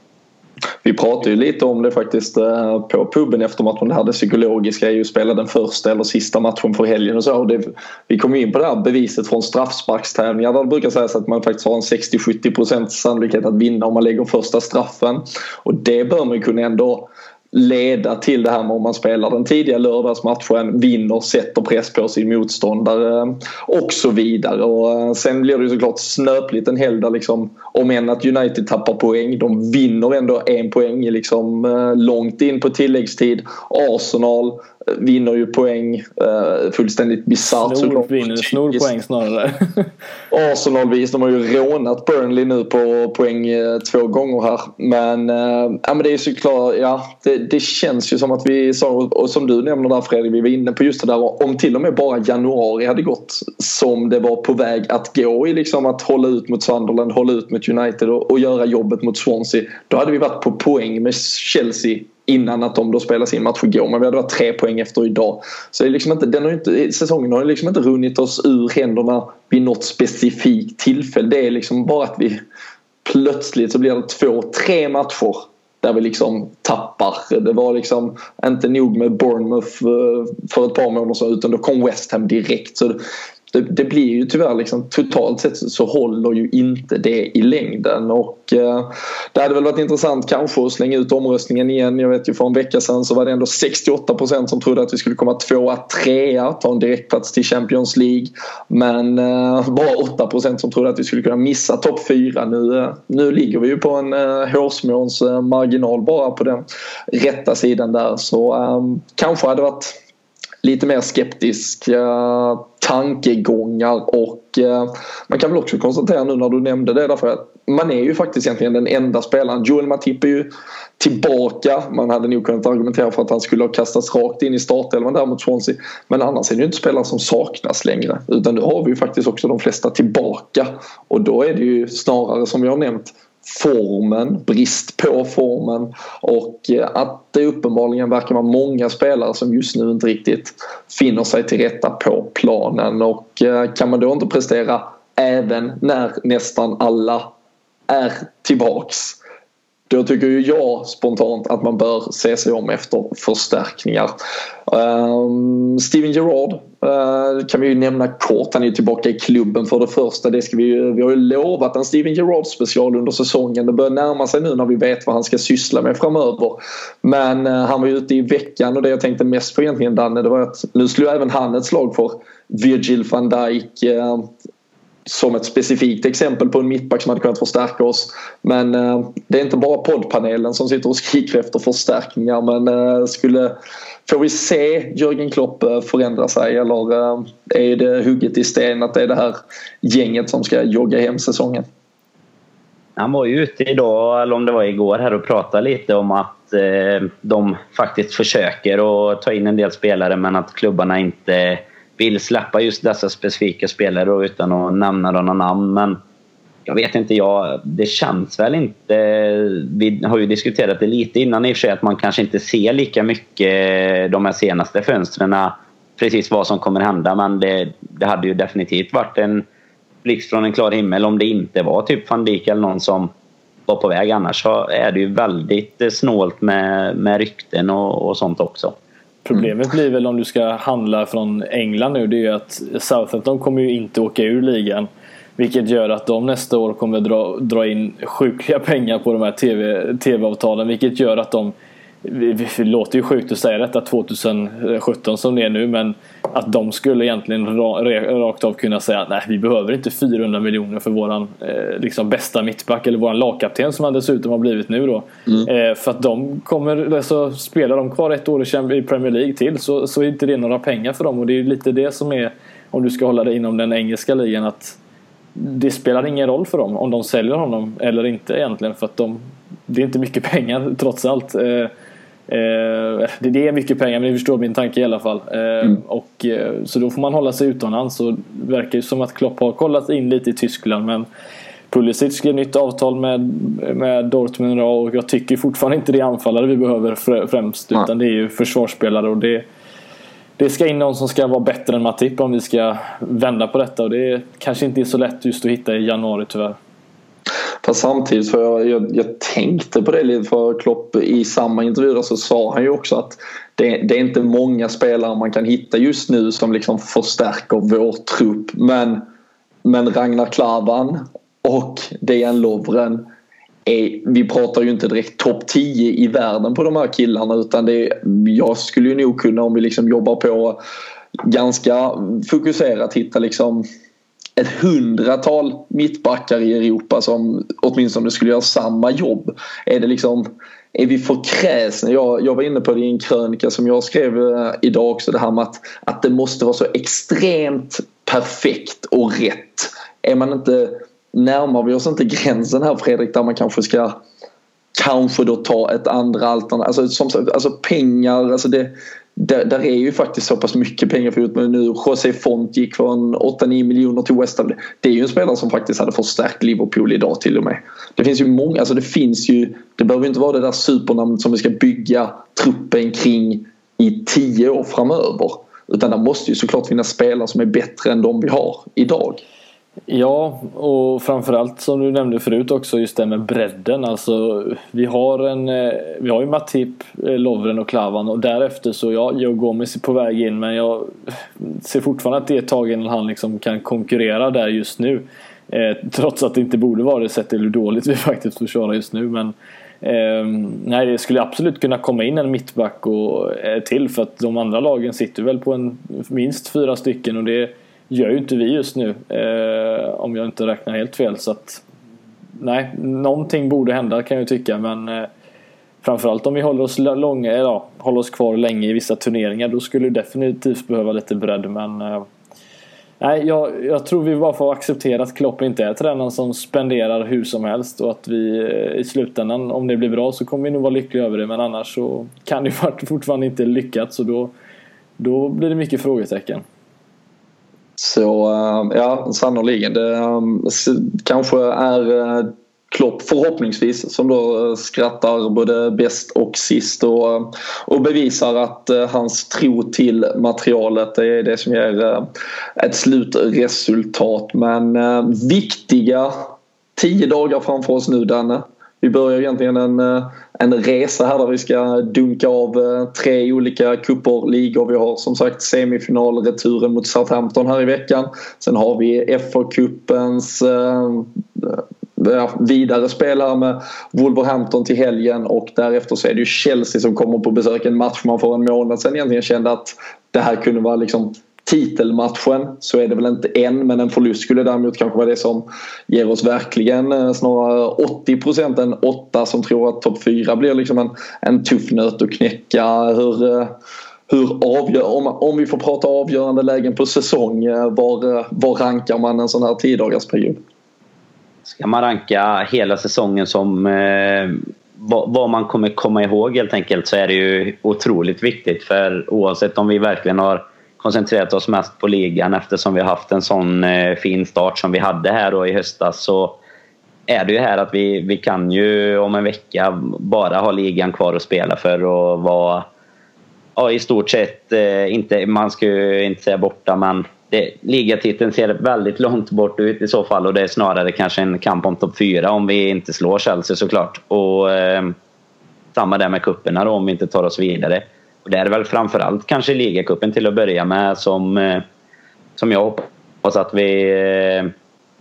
Vi pratade ju lite om det faktiskt eh, på puben efter matchen. Det här det psykologiska är ju att spela den första eller sista matchen för helgen och så. Och det, vi kom in på det här beviset från straffsparkstävlingar där det brukar sägas att man faktiskt har en 60-70% sannolikhet att vinna om man lägger första straffen. Och det bör man kunna ändå leda till det här med om man spelar den tidiga lördagsmatchen, vinner, sätter press på sin motståndare och så vidare. Och eh, sen blir det ju såklart snöpligt en helg där liksom, om än att United tappar poäng, de vinner ändå en poäng liksom, eh, långt in på tilläggstid. Arsenal vinner ju poäng uh, fullständigt bisarrt
vinner, snor poäng snarare. *laughs*
Arsenal-vis, de har ju rånat Burnley nu på poäng två gånger här. Men, ja, men det är såklart, ja det, det, känns ju som att vi sa, och som du nämner där Fredrik, vi var inne på just det där om till och med bara januari hade gått som det var på väg att gå i liksom att hålla ut mot Sunderland, hålla ut mot United och, och göra jobbet mot Swansea. Då hade vi varit på poäng med Chelsea innan att de då spelade sin match igår. Men vi hade varit tre poäng efter idag. Så det är liksom inte, den har inte, säsongen har liksom inte runnit oss ur händerna vid något specifikt tillfälle. Det är liksom bara att vi plötsligt så blir det två, tre matcher där vi liksom tappar. Det var liksom inte nog med Bournemouth eh, för ett par månader sedan utan då kom West Ham direkt. Så det, det, blir ju tyvärr liksom totalt sett så håller ju inte det i längden och eh, det hade väl varit intressant kanske att slänga ut omröstningen igen. Jag vet ju för en vecka sedan så var det ändå 68% som trodde att vi skulle komma tvåa, trea, ta en direktplats till Champions League. Men eh, bara 8% som trodde att vi skulle kunna missa topp 4. Nu, eh, nu ligger vi ju på en eh, hårsmåns eh, marginal bara på den rätta sidan där så eh, kanske hade varit lite mer skeptiska tankegångar och eh, man kan väl också konstatera nu när du nämnde det därför att man är ju faktiskt egentligen den enda spelaren. Joel Matip är ju tillbaka. Man hade nog kunnat argumentera för att han skulle ha kastats rakt in i startelvan där mot Swansea. Men annars är det ju inte spelare som saknas längre. Utan nu har vi ju faktiskt också de flesta tillbaka. Och då är det ju snarare som vi har nämnt formen, brist på formen. Och eh, att det uppenbarligen verkar vara många spelare som just nu inte riktigt finner sig till rätta på planen. Och eh, kan man då inte prestera även när nästan alla är tillbaks? Då tycker ju jag spontant att man bör se sig om efter förstärkningar. Um, Steven Gerrard uh, kan vi ju nämna kort. Han är ju tillbaka i klubben för det första. Det ska vi, ju, vi har ju lovat en Steven Gerrard special under säsongen. Det börjar närma sig nu när vi vet vad han ska syssla med framöver. Men uh, han var ju ute i veckan och det jag tänkte mest på egentligen Danne det var att nu slog även han ett slag för Virgil van Dijk. Uh, som ett specifikt exempel på en mittback som hade kunnat förstärka oss. Men eh, det är inte bara poddpanelen som sitter och skriker efter förstärkningar men eh, skulle Får vi se Jörgen Klopp eh, förändra sig eller eh, är det hugget i sten att det är det här gänget som ska jogga hem säsongen?
Han var ju ute idag, eller om det var igår, här och pratade lite om att eh, de faktiskt försöker att ta in en del spelare men att klubbarna inte vill släppa just dessa specifika spelare utan att nämna några namn. Men jag vet inte, jag, det känns väl inte... Vi har ju diskuterat det lite innan i och för sig att man kanske inte ser lika mycket de här senaste fönstren precis vad som kommer hända men det, det hade ju definitivt varit en blixt från en klar himmel om det inte var typ van Dijk eller någon som var på väg. Annars så är det ju väldigt snålt med, med rykten och, och sånt också.
Problemet blir väl om du ska handla från England nu det är ju att Southampton kommer ju inte åka ur ligan. Vilket gör att de nästa år kommer dra, dra in sjukliga pengar på de här TV, TV-avtalen. Vilket gör att de det låter ju sjukt att säga detta 2017 som det är nu men att de skulle egentligen rakt av kunna säga nej vi behöver inte 400 miljoner för våran eh, liksom bästa mittback eller våran lagkapten som han dessutom har blivit nu då. Mm. Eh, för att de kommer, alltså spelar de kvar ett år i Premier League till så, så är inte det några pengar för dem och det är lite det som är om du ska hålla dig inom den engelska ligan att det spelar ingen roll för dem om de säljer honom eller inte egentligen för att de det är inte mycket *laughs* pengar trots allt. Eh, Eh, det är mycket pengar men ni förstår min tanke i alla fall. Eh, mm. och, eh, så då får man hålla sig utomlands. Och det verkar ju som att Klopp har kollat in lite i Tyskland. Men Pulisic skrev nytt avtal med, med Dortmund och jag tycker fortfarande inte det är anfallare vi behöver främst. Mm. Utan det är ju försvarsspelare och det, det ska in någon som ska vara bättre än Matip om vi ska vända på detta. Och det kanske inte är så lätt just att hitta i januari tyvärr.
Fast samtidigt, för jag, jag, jag, tänkte på det lite för Klopp i samma intervju så sa han ju också att det, det, är inte många spelare man kan hitta just nu som liksom förstärker vår trupp. Men, men Ragnar Klavan och Dejan Lovren är, vi pratar ju inte direkt topp 10 i världen på de här killarna utan det jag skulle ju nog kunna om vi liksom jobbar på ganska fokuserat hitta liksom ett hundratal mittbackar i Europa som åtminstone skulle göra samma jobb. Är det liksom är vi för kräsna? Jag, jag var inne på det i en krönika som jag skrev eh, idag också det här med att, att det måste vara så extremt perfekt och rätt. Är man inte, närmar vi oss inte gränsen här Fredrik där man kanske ska kanske då ta ett andra alternativ. Alltså, som alltså pengar, alltså det, där, där, är ju faktiskt så pass mycket pengar för men nu José Font gick från 8-9 miljoner till West Ham. Det är ju en spelare som faktiskt hade förstärkt Liverpool idag till och med. Det finns ju många, alltså det finns ju Det behöver inte vara det där supernamnet som vi ska bygga truppen kring i tio år framöver. Utan det måste ju såklart finnas spelare som är bättre än de vi har idag.
Ja, och framförallt som du nämnde förut också just det med bredden. Alltså, vi har en eh, Vi har ju Matip, eh, Lovren och Klavan och därefter så ja, Joe Gomez är på väg in men jag ser fortfarande att det är ett tag innan han liksom kan konkurrera där just nu. Eh, trots att det inte borde vara det sett till hur dåligt vi *laughs* faktiskt försvarar just nu men eh, Nej, det skulle absolut kunna komma in en mittback och eh, till för att de andra lagen sitter väl på en minst fyra stycken och det gör ju inte vi just nu. Eh, om jag inte räknar helt fel. Så att, nej, någonting borde hända kan jag tycka. Men eh, framförallt om vi håller oss, långa, eh, ja, håller oss kvar länge i vissa turneringar. Då skulle det definitivt behöva lite bredd. Men eh, nej, jag, jag, tror vi bara får acceptera att Klopp inte är tränaren som spenderar hur som helst. Och att vi eh, i slutändan, om det blir bra så kommer vi nog vara lyckliga över det. Men annars så kan det *laughs* fortfarande inte lyckats. Då, då blir det mycket frågetecken.
Så eh, ja, sannoliken. Det ehm, kanske är eh, Klopp förhoppningsvis som då eh, skrattar både bäst och sist och, och bevisar att hans tro till materialet är det som ger ett slutresultat. Men viktiga tio dagar framför oss nu Danne. Vi börjar egentligen en, eh, en resa här där vi ska dunka av eh, tre olika cuper, ligor. Vi har som sagt semifinalreturen mot Southampton här i veckan. Sen har vi FA-cupens eh, eh, vidare spel här med Wolverhampton till helgen och därefter så är det ju Chelsea som kommer på besök. En match man för en månad sedan egentligen kände att det här kunde vara liksom titelmatchen så är det väl inte en men en förlust skulle däremot kanske vara det som ger oss verkligen eh, snarare 80 procent än 8 som tror att topp 4 blir liksom en, en tuff nöt att knäcka. Hur, eh, hur avgör, om, om vi får prata avgörande lägen på säsong, eh, var, var rankar man en sån här 10
Ska man ranka hela säsongen som eh, vad, vad, man kommer komma ihåg helt enkelt så är det ju otroligt viktigt för oavsett om vi verkligen har koncentrerat oss mest på ligan eftersom vi har haft en sån eh, fin start som vi hade här då i höstas så är det ju här att vi, vi kan ju om en vecka bara ha ligan kvar att spela för och vara ja, i stort sett eh, inte, man ska ju inte säga borta men det, ligatiteln ser väldigt långt bort ut i så fall och det är snarare kanske en kamp om topp fyra om vi inte slår Chelsea såklart. Och eh, samma där med kupperna då om vi inte tar oss vidare. Och det är väl framförallt kanske ligacupen till att börja med som, eh, som jag hoppas att vi eh,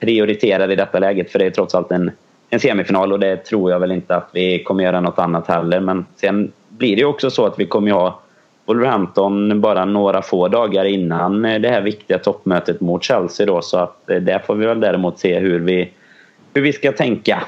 prioriterar i detta läget för det är trots allt en, en semifinal och det tror jag väl inte att vi kommer göra något annat heller. Men sen blir det ju också så att vi kommer ha Wolverhampton bara några få dagar innan eh, det här viktiga toppmötet mot Chelsea då så att där får vi väl däremot se hur vi, hur vi ska tänka.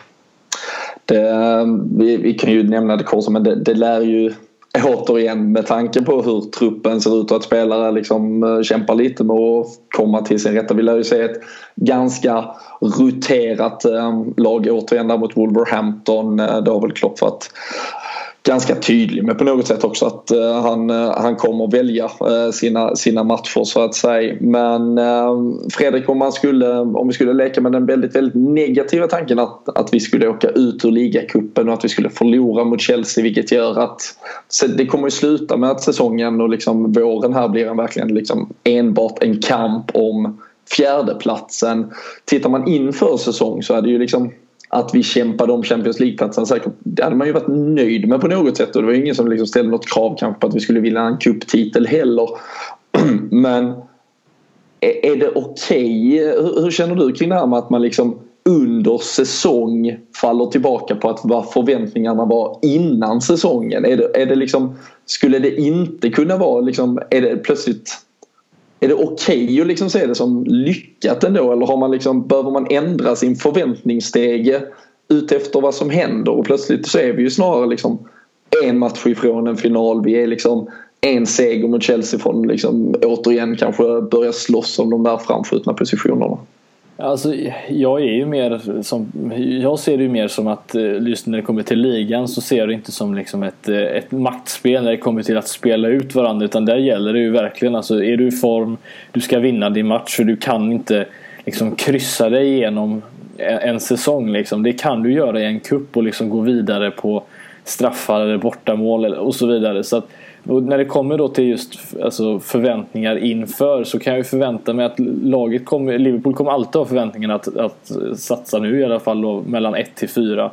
Det, vi, vi, kan ju nämna det kort men det, det lär ju återigen med tanke på hur truppen ser ut och att spelare liksom eh, kämpar lite med att komma till sin rätta. Vi lär ju se ett ganska roterat eh, lag återigen där mot Wolverhampton. Eh, det har väl Klopp varit ganska tydlig med på något sätt också att uh, han, uh, han kommer välja uh, sina, sina matcher så att säga. Men Fredrik om man skulle, om vi skulle leka med den väldigt, väldigt negativa tanken att, att vi skulle åka ut ur ligacupen och att vi skulle förlora mot Chelsea vilket gör att det kommer ju sluta med att säsongen och liksom våren här blir en verkligen liksom enbart en kamp om fjärdeplatsen. Tittar man inför säsong så är det ju liksom att vi kämpade om Champions League-platsen säkert. Det hade man ju varit nöjd med på något sätt och det var ingen som liksom ställde något krav kanske på att vi skulle vinna en cuptitel heller. *clears throat* Men är det okej? Okay? Hur känner du kring det här med att man liksom under säsong faller tillbaka på att vad förväntningarna var innan säsongen? Är det, är det liksom, skulle det inte kunna vara liksom, är det plötsligt är det okej okay att liksom se det som lyckat ändå eller har man liksom, behöver man ändra sin förväntningsstege utefter vad som händer och plötsligt så är vi ju snarare liksom en match ifrån en final. Vi är liksom en seger mot Chelsea från liksom återigen kanske börja slåss om de där framskjutna positionerna.
Alltså, jag är ju mer som, jag ser det ju mer som att eh, just när det kommer till ligan så ser jag det inte som liksom ett, eh, ett maktspel när det kommer till att spela ut varandra utan där gäller det ju verkligen alltså är du i form, du ska vinna din match för du kan inte liksom kryssa dig igenom en säsong liksom. Det kan du göra i en kupp och liksom gå vidare på straffar eller bortamål och så vidare. Så att, och när det kommer då till just alltså, förväntningar inför så kan jag ju förvänta mig att laget kommer, Liverpool kommer alltid ha förväntningen att, att satsa nu i alla fall då, mellan 1 till 4.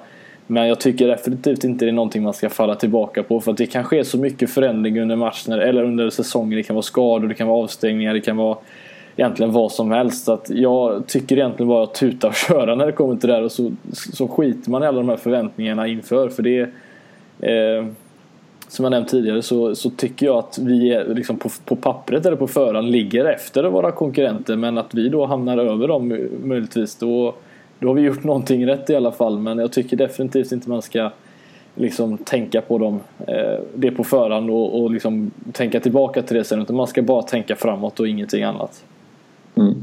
Men jag tycker definitivt inte det är någonting man ska falla tillbaka på för att det kan ske så mycket förändring under matchen eller under säsongen. Det kan vara skador, det kan vara avstängningar, det kan vara egentligen vad som helst. Så att jag tycker egentligen bara att tuta och *laughs* köra när det kommer till det här och så, så skiter man i alla de här förväntningarna inför. För det eh, som jag nämnt tidigare så, så tycker jag att vi är liksom på, på pappret eller på förhand ligger efter våra konkurrenter men att vi då hamnar över dem möjligtvis då, då har vi gjort någonting rätt i alla fall men jag tycker definitivt inte man ska liksom tänka på dem eh, det på förhand och, och liksom tänka tillbaka till det sen utan man ska bara tänka framåt och ingenting annat.
Mm.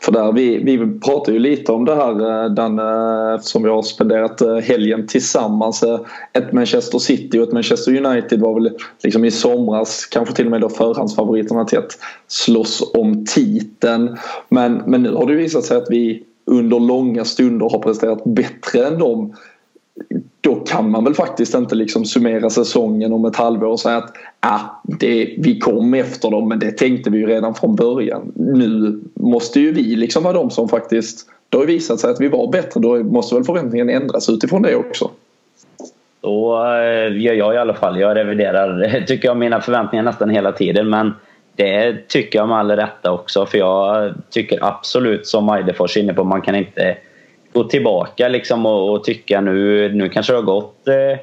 För där, vi, vi pratar ju lite om det här Danne den, eh, eftersom vi har spenderat eh, helgen tillsammans. Ett Manchester City och ett Manchester United var väl liksom i somras kanske till och med då förhandsfavoriterna till att slåss om titeln. Men, men nu har det visat sig att vi under långa stunder har presterat bättre än dem då kan man väl faktiskt inte liksom summera säsongen om ett halvår och säga att ah, det, vi kom efter dem men det tänkte vi ju redan från början. Nu måste ju vi liksom vara de som faktiskt, det har ju visat sig att vi var bättre, då måste väl förväntningen ändras utifrån det också.
Då eh, gör jag i alla fall. Jag reviderar, *laughs* tycker jag, mina förväntningar nästan hela tiden men det tycker jag med all rätta också för jag tycker absolut som Majdefors är inne på, man kan inte gå tillbaka liksom och, och, tycka nu, nu kanske det har gått eh,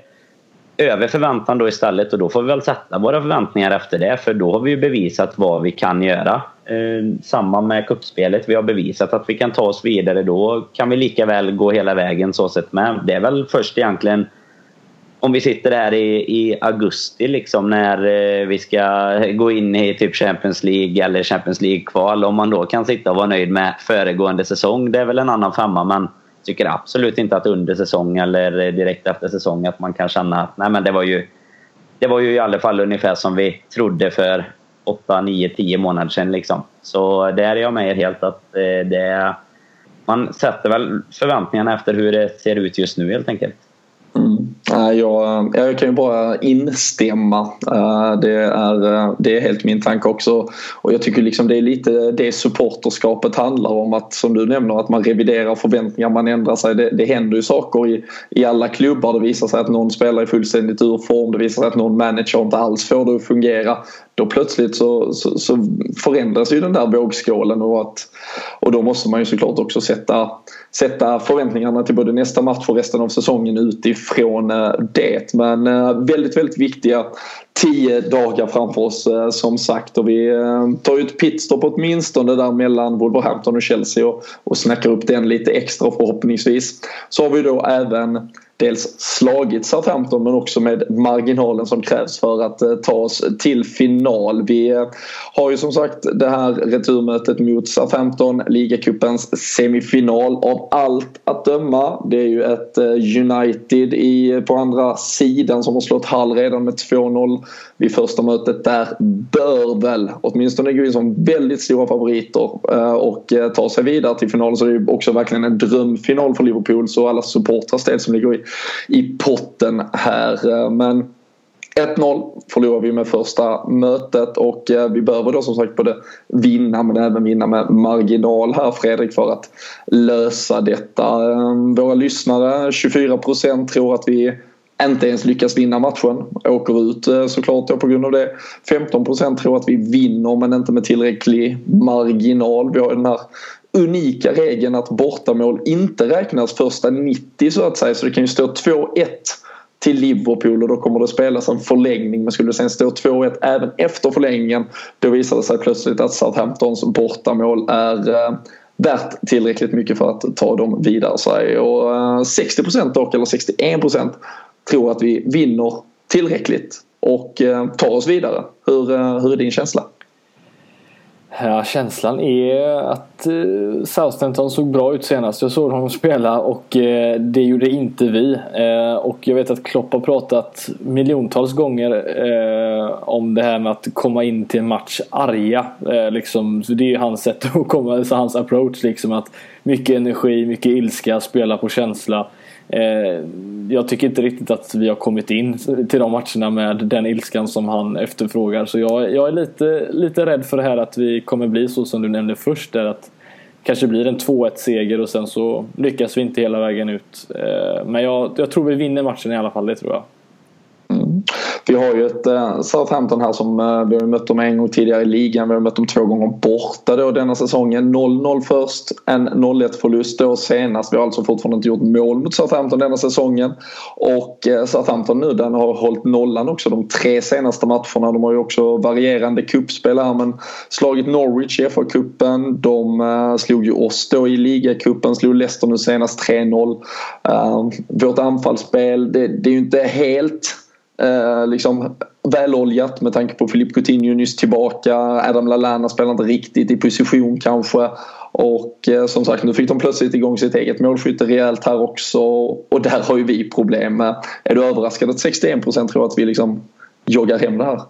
över förväntan då istället och då får vi väl sätta våra förväntningar efter det för då har vi ju bevisat vad vi kan göra. Eh, samma med kuppspelet. Vi har bevisat att vi kan ta oss vidare. Då kan vi lika väl gå hela vägen så sett med. Det är väl först egentligen om vi sitter där i, i augusti liksom när eh, vi ska gå in i typ Champions League eller Champions League-kval. Om man då kan sitta och vara nöjd med föregående säsong, det är väl en annan femma. Men tycker absolut inte att under säsong eller direkt efter säsong att man kan känna att nej men det var ju det var ju i alla fall ungefär som vi trodde för 8, 9, 10 månader sedan. Liksom. Så där är jag med er helt att eh, det, man sätter väl förväntningarna efter hur det ser ut just nu helt enkelt.
Jag, jag kan ju bara instämma. Eh, det är, eh, det är helt min tanke också. Och jag tycker liksom det är lite det supporterskapet handlar om. Att som du nämner att man reviderar förväntningar, man ändrar sig. Det, det händer ju saker i, i alla klubbar. Det visar sig att någon spelare är fullständigt ur form. Det visar sig att någon manager inte alls får det att fungera. Då plötsligt så, så, så förändras ju den där vågskålen och, att, och då måste man ju såklart också sätta sätta förväntningarna till både nästa match och resten av säsongen utifrån eh, det. Men eh, väldigt, väldigt viktiga tio dagar framför oss eh, som sagt och vi tar ju ett pitstop åtminstone där mellan Wolverhampton och Chelsea och, och snackar upp den lite extra förhoppningsvis. Så har vi då även dels slagit Southampton men också med marginalen som krävs för att eh, ta oss till final. Vi eh, har ju som sagt det här returmötet mot Southampton, ligacupens semifinal av allt att döma. Det är ju ett eh, United i, på andra sidan som har slått Hall redan med 2-0 vid första mötet. Där bör väl åtminstone gå in som väldigt stora favoriter och ta sig vidare till final. Så det är ju också verkligen en drömfinal för Liverpool så alla supportrars del som ligger i i potten här. Men 1-0 förlorar vi med första mötet och eh, vi behöver då som sagt både vinna men även vinna med marginal här Fredrik för att lösa detta. Ehm, våra lyssnare 24% tror att vi inte ens lyckas vinna matchen. Åker ut eh, såklart då på grund av det. 15% tror att vi vinner men inte med tillräcklig marginal. Vi har den här unika regeln att bortamål inte räknas första 90 så att säga. Så det kan ju stå 2-1 till Liverpool och då kommer det spelas en förlängning. Men skulle det sen stå 2-1 även efter förlängningen då visar det sig plötsligt att Southamptons bortamål är eh, värt tillräckligt mycket för att ta dem vidare. Sig. Eh, och eh, 60% dock, eller 61% tror att vi vinner tillräckligt och eh, tar oss vidare. Hur, eh, hur är din känsla?
Ja, känslan är att eh, Southampton såg bra ut senast. Jag såg honom spela och eh, det gjorde inte vi. Eh, och jag vet att Klopp har pratat miljontals gånger om det här med att komma in till en match arga. Liksom, det är hans sätt att komma, alltså hans approach. Liksom, att mycket energi, mycket ilska, spela på känsla. Eh, jag tycker inte riktigt att vi har kommit in till de matcherna med den ilskan som han efterfrågar. Så jag, jag är lite, lite rädd för det här att vi kommer bli så som du nämnde först. Där att kanske blir en 2-1 seger och sen så lyckas vi inte hela vägen ut. Eh, men jag, jag tror vi vinner matchen i alla fall, det tror jag.
Mm. Vi har ju ett eh, Southampton här som eh, vi har mött dem en gång tidigare i ligan. Vi har mött dem två gånger borta då denna säsongen. 0-0 först, en 0-1 förlust då senast. Vi har alltså fortfarande inte gjort mål mot Southampton denna säsongen. Och eh, Southampton nu den har hållit nollan också de tre senaste matcherna. De har ju också varierande kuppspel här men slagit Norwich i FA-cupen. De eh, slog ju oss då i ligacupen, slog Leicester nu senast 3-0. Eh, vårt anfallsspel, det, det är ju inte helt Eh, liksom väloljat med tanke på Filip Coutinho nyss tillbaka. Adam Lallana spelar inte riktigt i position kanske. Och eh, som sagt nu fick de plötsligt igång sitt eget målskytte rejält här också. Och där har ju vi problem med. Är du överraskad att 61% tror att vi liksom joggar hem det här?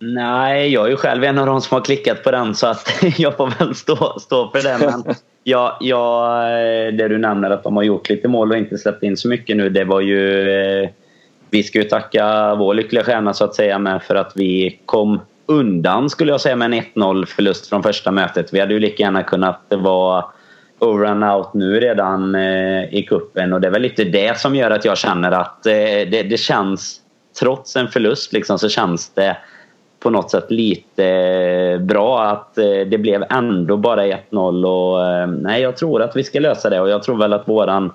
Nej, jag är ju själv en av de som har klickat på den så att *laughs* jag får väl stå, stå för det. Men ja, ja, eh, det du nämner att de har gjort lite mål och inte släppt in så mycket nu det var ju eh, vi ska ju tacka vår lyckliga stjärna så att säga med för att vi kom undan skulle jag säga med en 1-0 förlust från första mötet. Vi hade ju lika gärna kunnat vara over and out nu redan eh, i kuppen. Och det är väl lite det som gör att jag känner att eh, det, det, känns trots en förlust liksom så känns det på något sätt lite eh, bra att eh, det blev ändå bara 1-0 och eh, nej jag tror att vi ska lösa det. Och jag tror väl att våran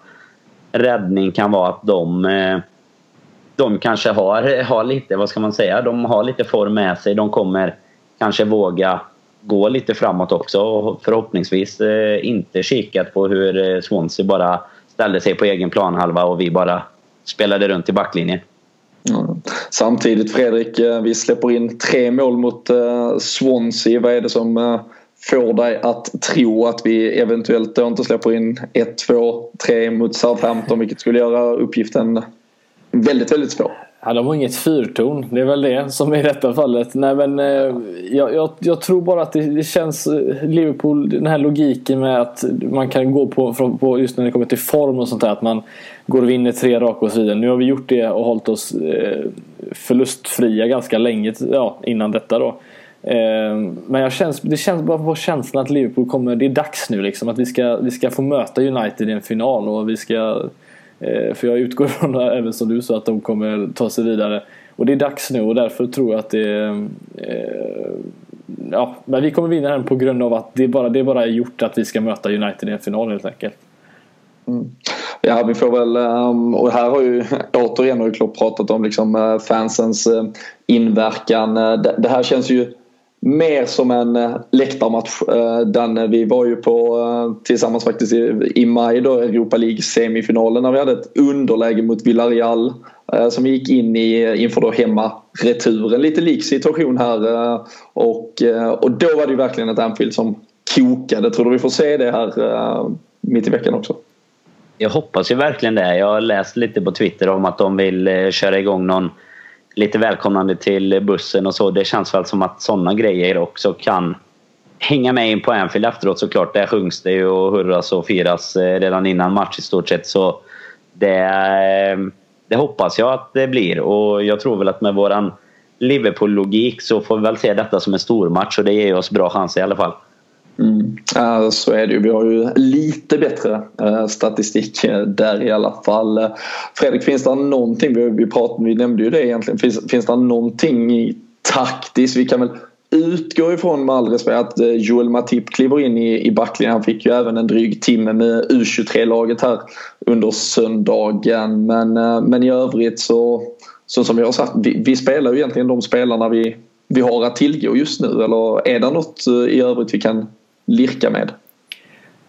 räddning kan vara att de eh, de kanske har, har lite, vad ska man säga, de har lite form med sig. De kommer kanske våga gå lite framåt också och förhoppningsvis eh, inte kikat på hur eh, Swansea bara ställde sig på egen planhalva och vi bara spelade runt i backlinjen.
Mm. Samtidigt Fredrik, eh, vi släpper in tre mål mot eh, Swansea. Vad är det som får dig att tro att vi eventuellt då inte släpper in 1, 2, 3 mot Southampton vilket skulle göra uppgiften väldigt, väldigt små.
Ja, de har inget fyrtorn. Det är väl det som är i detta fallet. Nej, men, eh, jag, jag, jag, tror bara att det, det, känns eh, Liverpool, den här logiken med att man kan gå på, på, just när det kommer till form och sånt där. Att man går och vinner tre raka och så vidare. Nu har vi gjort det och hållit oss eh, förlustfria ganska länge ja, innan detta då. Eh, men jag känns, det känns bara på känslan att Liverpool kommer, det är dags nu liksom. Att vi ska, vi ska få möta United i en final och vi ska Eh, för jag utgår *laughs* från, även som du sa, att de kommer ta sig vidare. Och det är dags nu och därför tror jag att det. Eh, ja, men vi kommer vinna den på grund av att det bara, det bara är gjort att vi ska möta United i en final helt enkelt.
Mm. Ja, vi får väl, ehm, och här har ju *laughs* återigen har ju Klopp pratat om liksom eh, fansens eh, inverkan. Det här känns ju mer som en eh, läktarmatch. Eh, Den, vi var ju på eh, tillsammans faktiskt i maj då Europa League semifinalen när vi hade ett underläge mot Villarreal som gick in i inför då hemma returen. Lite lik situation här och, och då var det ju verkligen ett Anfield som kokade. Tror du vi får se det här mitt i veckan också?
Jag hoppas ju verkligen det. Jag har läst lite på Twitter om att de vill köra igång någon lite välkomnande till bussen och så. Det känns väl som att sådana grejer också kan hänga med in på Anfield efteråt såklart. Där sjungs det ju och hurras och firas eh, redan innan match i stort sett. Så det, eh, det hoppas jag att det blir och jag tror väl att med våran Liverpool-logik så får vi väl se detta som en stor match och det ger oss bra chanser i alla fall.
Mm. Ja, så är det ju. Vi har ju lite bättre eh, statistik eh, där i alla fall. Fredrik, finns det någonting, vi, vi, pratade, vi nämnde ju det egentligen, finns, finns det någonting taktiskt? Vi kan väl utgå ifrån med all respekt att eh, Joel Matip kliver in i, i backlinjen. Han fick ju även en dryg timme med U23-laget här under söndagen. Men, eh, men i övrigt så, så som vi har sagt, vi, vi spelar ju egentligen de spelarna vi, vi har att tillgå just nu. Eller är det något i övrigt vi kan lirka med?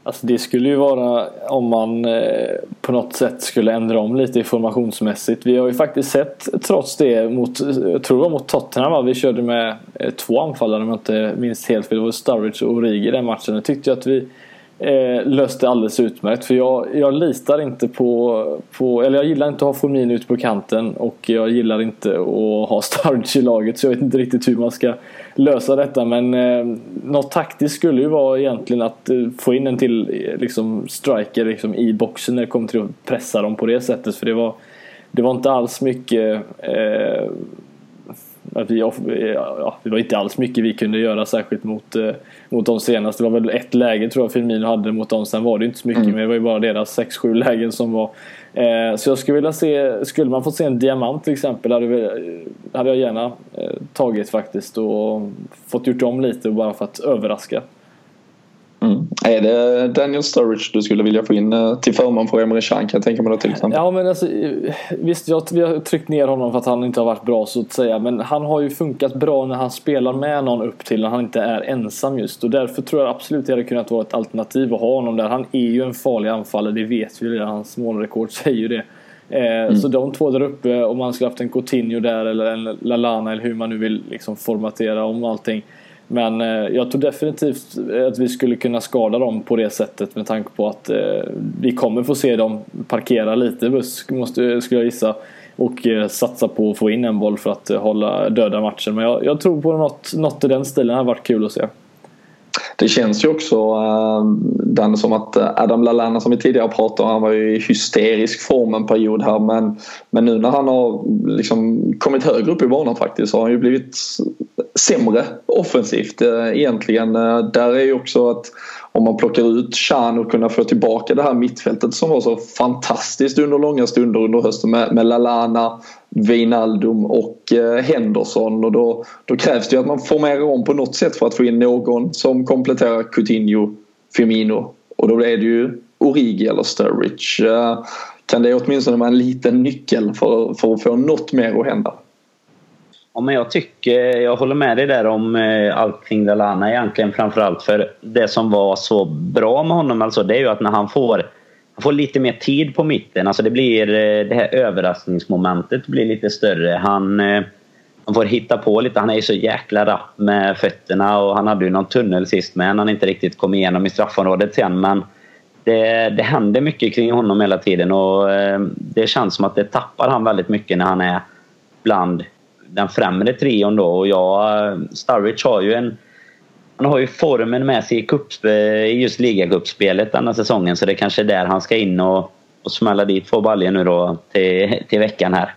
Alltså det skulle ju vara om man eh, på något sätt skulle ändra om lite informationsmässigt. Vi har ju faktiskt sett trots det mot, jag tror det var mot Tottenham va? Vi körde med eh, två anfallare om jag inte minns helt fel. Det var Sturridge och Origi i den matchen. Jag tyckte att vi eh, löste alldeles utmärkt. För jag, jag litar inte på, på, eller jag gillar inte att ha Formin ute på kanten och jag gillar inte att ha Sturridge i laget. Så jag vet inte riktigt hur man ska lösa detta. Men eh, något taktiskt skulle ju vara egentligen att eh, få in en till eh, liksom, striker liksom, i boxen när det kommer till att pressa dem på det sättet. För det var, det var inte alls mycket eh, vi, ja, det var inte alls mycket vi kunde göra särskilt mot, eh, mot de senaste. Det var väl ett läge tror jag Firmino hade mot dem. Sen var det inte så mycket. Mm. Men det var ju bara deras 6-7 lägen som var. Eh, så jag skulle vilja se. Skulle man få se en diamant till exempel. Hade, vi, hade jag gärna eh, tagit faktiskt. Och fått gjort om lite bara för att överraska.
Mm. Är det Daniel Sturridge du skulle vilja få in eh, till förmån för Emre Can kan jag tänka mig då till exempel?
Ja men alltså, visst jag, vi har tryckt ner honom för att han inte har varit bra så att säga. Men han har ju funkat bra när han spelar med någon upp till när han inte är ensam just. Och därför tror jag absolut det hade kunnat vara ett alternativ att ha honom där. Han är ju en farlig anfallare, det vet vi redan. Hans målrekord *laughs* säger ju det. Eh, mm. Så de två där uppe, om man skulle haft en Coutinho där eller en Lalana eller hur man nu vill liksom formatera om allting men eh, jag tror definitivt eh, att vi skulle kunna skada dem på det sättet med tanke på att eh, vi kommer få se dem parkera lite buss, måste, skulle jag gissa. Och eh, satsa på att få in en boll för att eh, hålla döda matchen. Men jag, jag tror på något, något i den stilen, det hade varit kul att se.
Det känns ju också äh, som att eh, Adam Lallana som vi tidigare pratade om han var ju i hysterisk form en period här men, men nu när han har liksom kommit högre upp i banan faktiskt så har han ju blivit sämre offensivt äh, egentligen. Äh, där är ju också att om man plockar ut Chan och kunna få tillbaka det här mittfältet som var så fantastiskt under långa stunder under hösten med, med Lalana, Wijnaldum och eh, Henderson och då, då krävs det ju att man formerar om på något sätt för att få in någon som kompletterar Coutinho, Firmino och då är det ju Origi eller Sturridge. Eh, kan det åtminstone vara en liten nyckel för, för att få något mer att hända.
Ja, men jag tycker, jag håller med dig där om eh, allting allt kring Dalana egentligen framförallt. För det som var så bra med honom alltså, det är ju att när han får, han får lite mer tid på mitten. Alltså det blir eh, det här överraskningsmomentet blir lite större. Han, eh, han får hitta på lite. Han är ju så jäkla rapp med fötterna och han hade ju någon tunnel sist med han inte riktigt kom igenom i straffområdet sen. Men det, det händer mycket kring honom hela tiden och det känns som att det tappar han väldigt mycket när han är bland den främre trion då och jag, Sturridge har ju en han har ju formen med sig i, cup, eh, just ligacupspelet denna säsongen så det kanske är där han ska in och, och smälla dit två baljor nu då till, till veckan här.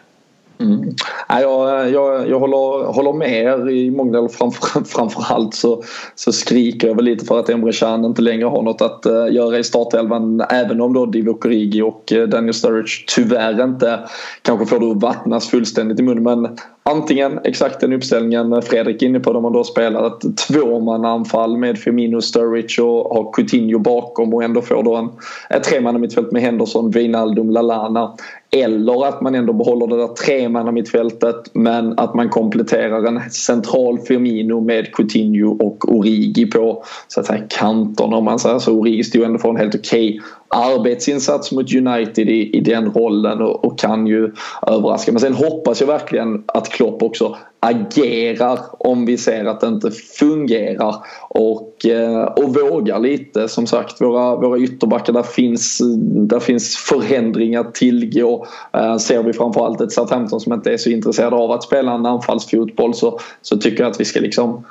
Mm. Jag, jag, jag håller, håller med er i många delar. Framför, *laughs* framförallt så, så skriker jag väl lite för att Emre Can inte längre har något att uh, göra i startelvan. Även om då Divo Origi och uh, Daniel Sturridge tyvärr inte kanske får det att vattnas fullständigt i munnen. Men antingen exakt den uppställningen Fredrik är inne på. De har då spelat ett tvåmannaanfall med Firmino, Sturridge och har Coutinho bakom och ändå får då en, ett tremannamittfält med Henderson, Wijnaldum, Lalana. Eller att man ändå behåller det där tremannamittfältet men att man kompletterar en central Firmino med Coutinho och Origi på så att säga kanterna om man säger så. Origi stod ändå för en helt okej okay arbetsinsats mot United i, i den rollen och, och, kan ju överraska. Men sen hoppas jag verkligen att Klopp också agerar om vi ser att det inte fungerar och, eh, och vågar lite. Som sagt, våra, våra ytterbackar, där finns, där finns förändringar tillgå. Eh, ser vi framförallt ett Southampton som inte är så intresserade av att spela en anfallsfotboll så, så tycker jag att vi ska liksom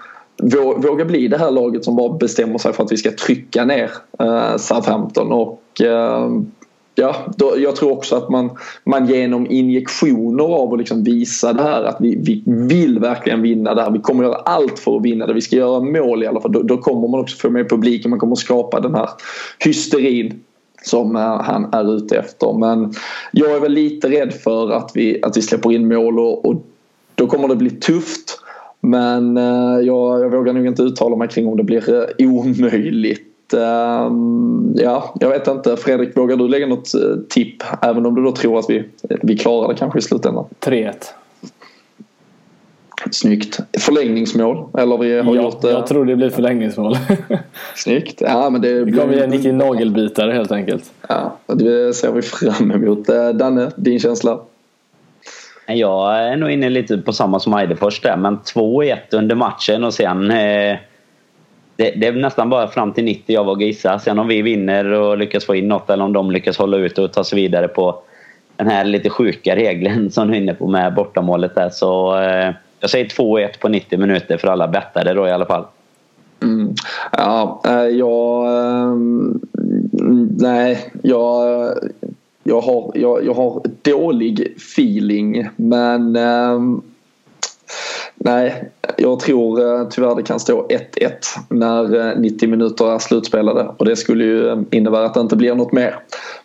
våga bli det här laget som bara bestämmer sig för att vi ska trycka ner eh, Southampton och eh, ja, då, jag tror också att man, man genom injektioner av att liksom visa det här att vi, vi vill verkligen vinna det här. Vi kommer göra allt för att vinna det. Vi ska göra mål i alla fall. Då, då kommer man också få med publiken. Man kommer skapa den här hysterin som eh, han är ute efter. Men jag är väl lite rädd för att vi, att vi släpper in mål och, och då kommer det bli tufft. Men eh, jag, jag vågar nog inte uttala mig kring om det blir eh, omöjligt. Ehm, ja, jag vet inte. Fredrik, vågar du lägga något eh, tipp? Även om du då tror att vi, vi klarar det kanske i slutändan.
3-1.
Snyggt. Förlängningsmål? Eller vi har
ja,
gjort,
jag tror det blir förlängningsmål. *laughs*
Snyggt. Ja, men det,
det kommer en riktig nagelbitare helt enkelt.
Ja, det ser vi fram emot. Danne, din känsla?
Jag är nog inne lite på samma som Eidefors där, men 2-1 under matchen och sen... Eh, det, det, är nästan bara fram till 90 jag vågar gissa. Sen om vi vinner och lyckas få in något eller om de lyckas hålla ut och ta sig vidare på den här lite sjuka regeln *laughs* som du är inne på med bortamålet där. Så eh, jag säger 2-1 på 90 minuter för alla bettare då i alla fall.
Mm. Ja, eh, jag... Eh, nej, jag jag har, jag, jag har dålig feeling men eh, Nej, jag tror eh, tyvärr det kan stå 1-1 när eh, 90 minuter är slutspelade och det skulle ju ehm, innebära att det inte blir något mer.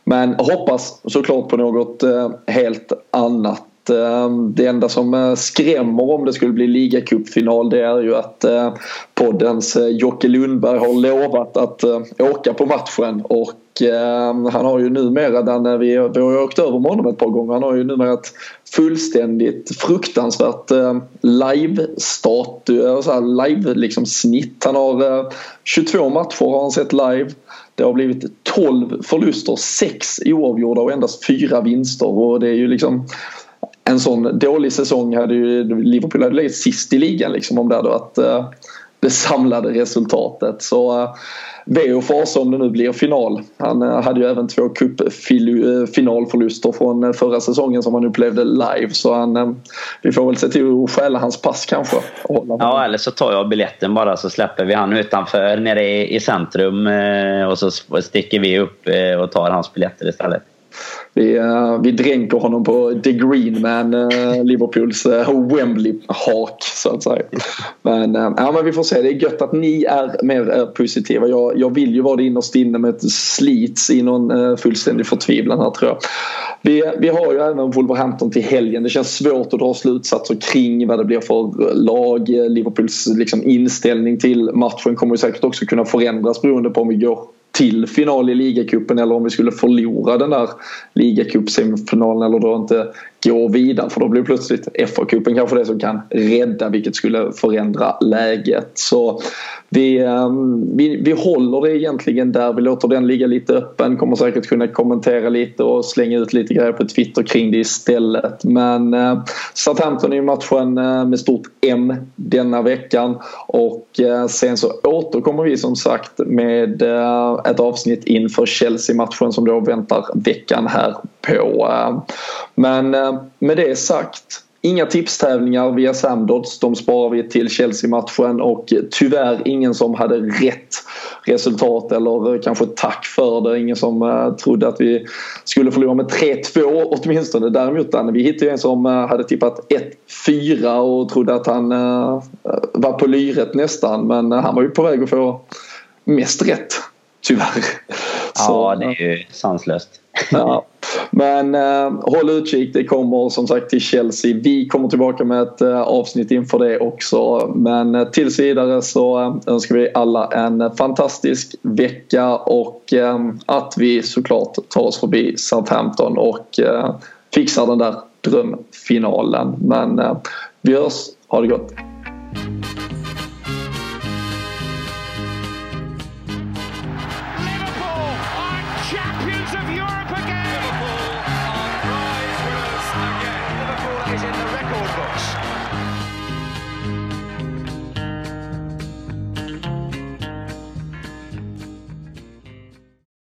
Men hoppas såklart på något eh, helt annat. Ehm, det enda som eh, skrämmer om det skulle bli ligacupfinal det är ju att poddens Jocke Lundberg har lovat att åka på matchen och Ehm, han har ju numera, den, vi, vi har åkt över med honom ett par gånger, han har ju numera ett fullständigt fruktansvärt ehm, live-statu, eh, live liksom snitt. Han har eh, 22 matcher har han sett live. Det har blivit 12 förluster, 6 oavgjorda och endast 4 vinster och det är ju liksom en sån dålig säsong hade ju Liverpool hade legat sist i ligan liksom om det hade varit eh, det samlade resultatet. Så eh, ve och fasa om det nu blir final. Han eh, hade ju även två cupfinalförluster eh, från förra säsongen som han upplevde live. Så han, vi får väl se till att stjäla hans pass kanske.
Ja, eller så tar jag biljetten bara så släpper vi han utanför nere i centrum och så sticker vi upp och tar hans biljetter istället.
Vi, uh, vi dränker honom på The Green Man, uh, Liverpools uh, Wembley-hak så att säga. Men, ja, men vi får se. Det är gött att ni är mer positiva. Jag, jag vill ju vara det innerst inne med ett slits i någon fullständig förtvivlan här tror jag. Vi, vi har ju även Wolverhampton till helgen. Det känns svårt att dra slutsatser kring vad det blir för lag. Liverpools liksom, inställning till matchen kommer ju säkert också kunna förändras beroende på om vi går till final i ligacupen eller om vi skulle förlora den där ligacupsemifinalen eller då inte gå vidare för då blir plötsligt FA-cupen kanske det som kan rädda vilket skulle förändra läget. Så vi, ehm, vi, vi håller det egentligen där. Vi låter den ligga lite öppen. Kommer säkert kunna kommentera lite och slänga ut lite grejer på Twitter kring det istället. Men eh, Southampton är ju matchen eh, med stort M denna veckan. Och eh, sen så återkommer vi som sagt med eh, ett avsnitt inför Chelsea-matchen som då väntar veckan här på. Eh, men eh, med det sagt Inga tipstävlingar via Samdods. De sparar vi till Chelsea-matchen och tyvärr ingen som hade rätt resultat eller kanske tack för det. Ingen som uh, trodde att vi skulle förlora med 3-2 åtminstone. Däremot Danne, vi hittade en som hade tippat 1-4 och trodde att han var på lyret nästan. Men han var ju på väg att få mest rätt. Tyvärr.
Ja, det är ju sanslöst.
ja. Men eh, håll utkik, det kommer som sagt till Chelsea. Vi kommer tillbaka med ett eh, avsnitt inför det också. Men eh, tills vidare så eh, önskar vi alla en fantastisk vecka och eh, att vi såklart tar oss förbi Southampton och eh, fixar den där drömfinalen. Men eh, vi hörs, ha det gott!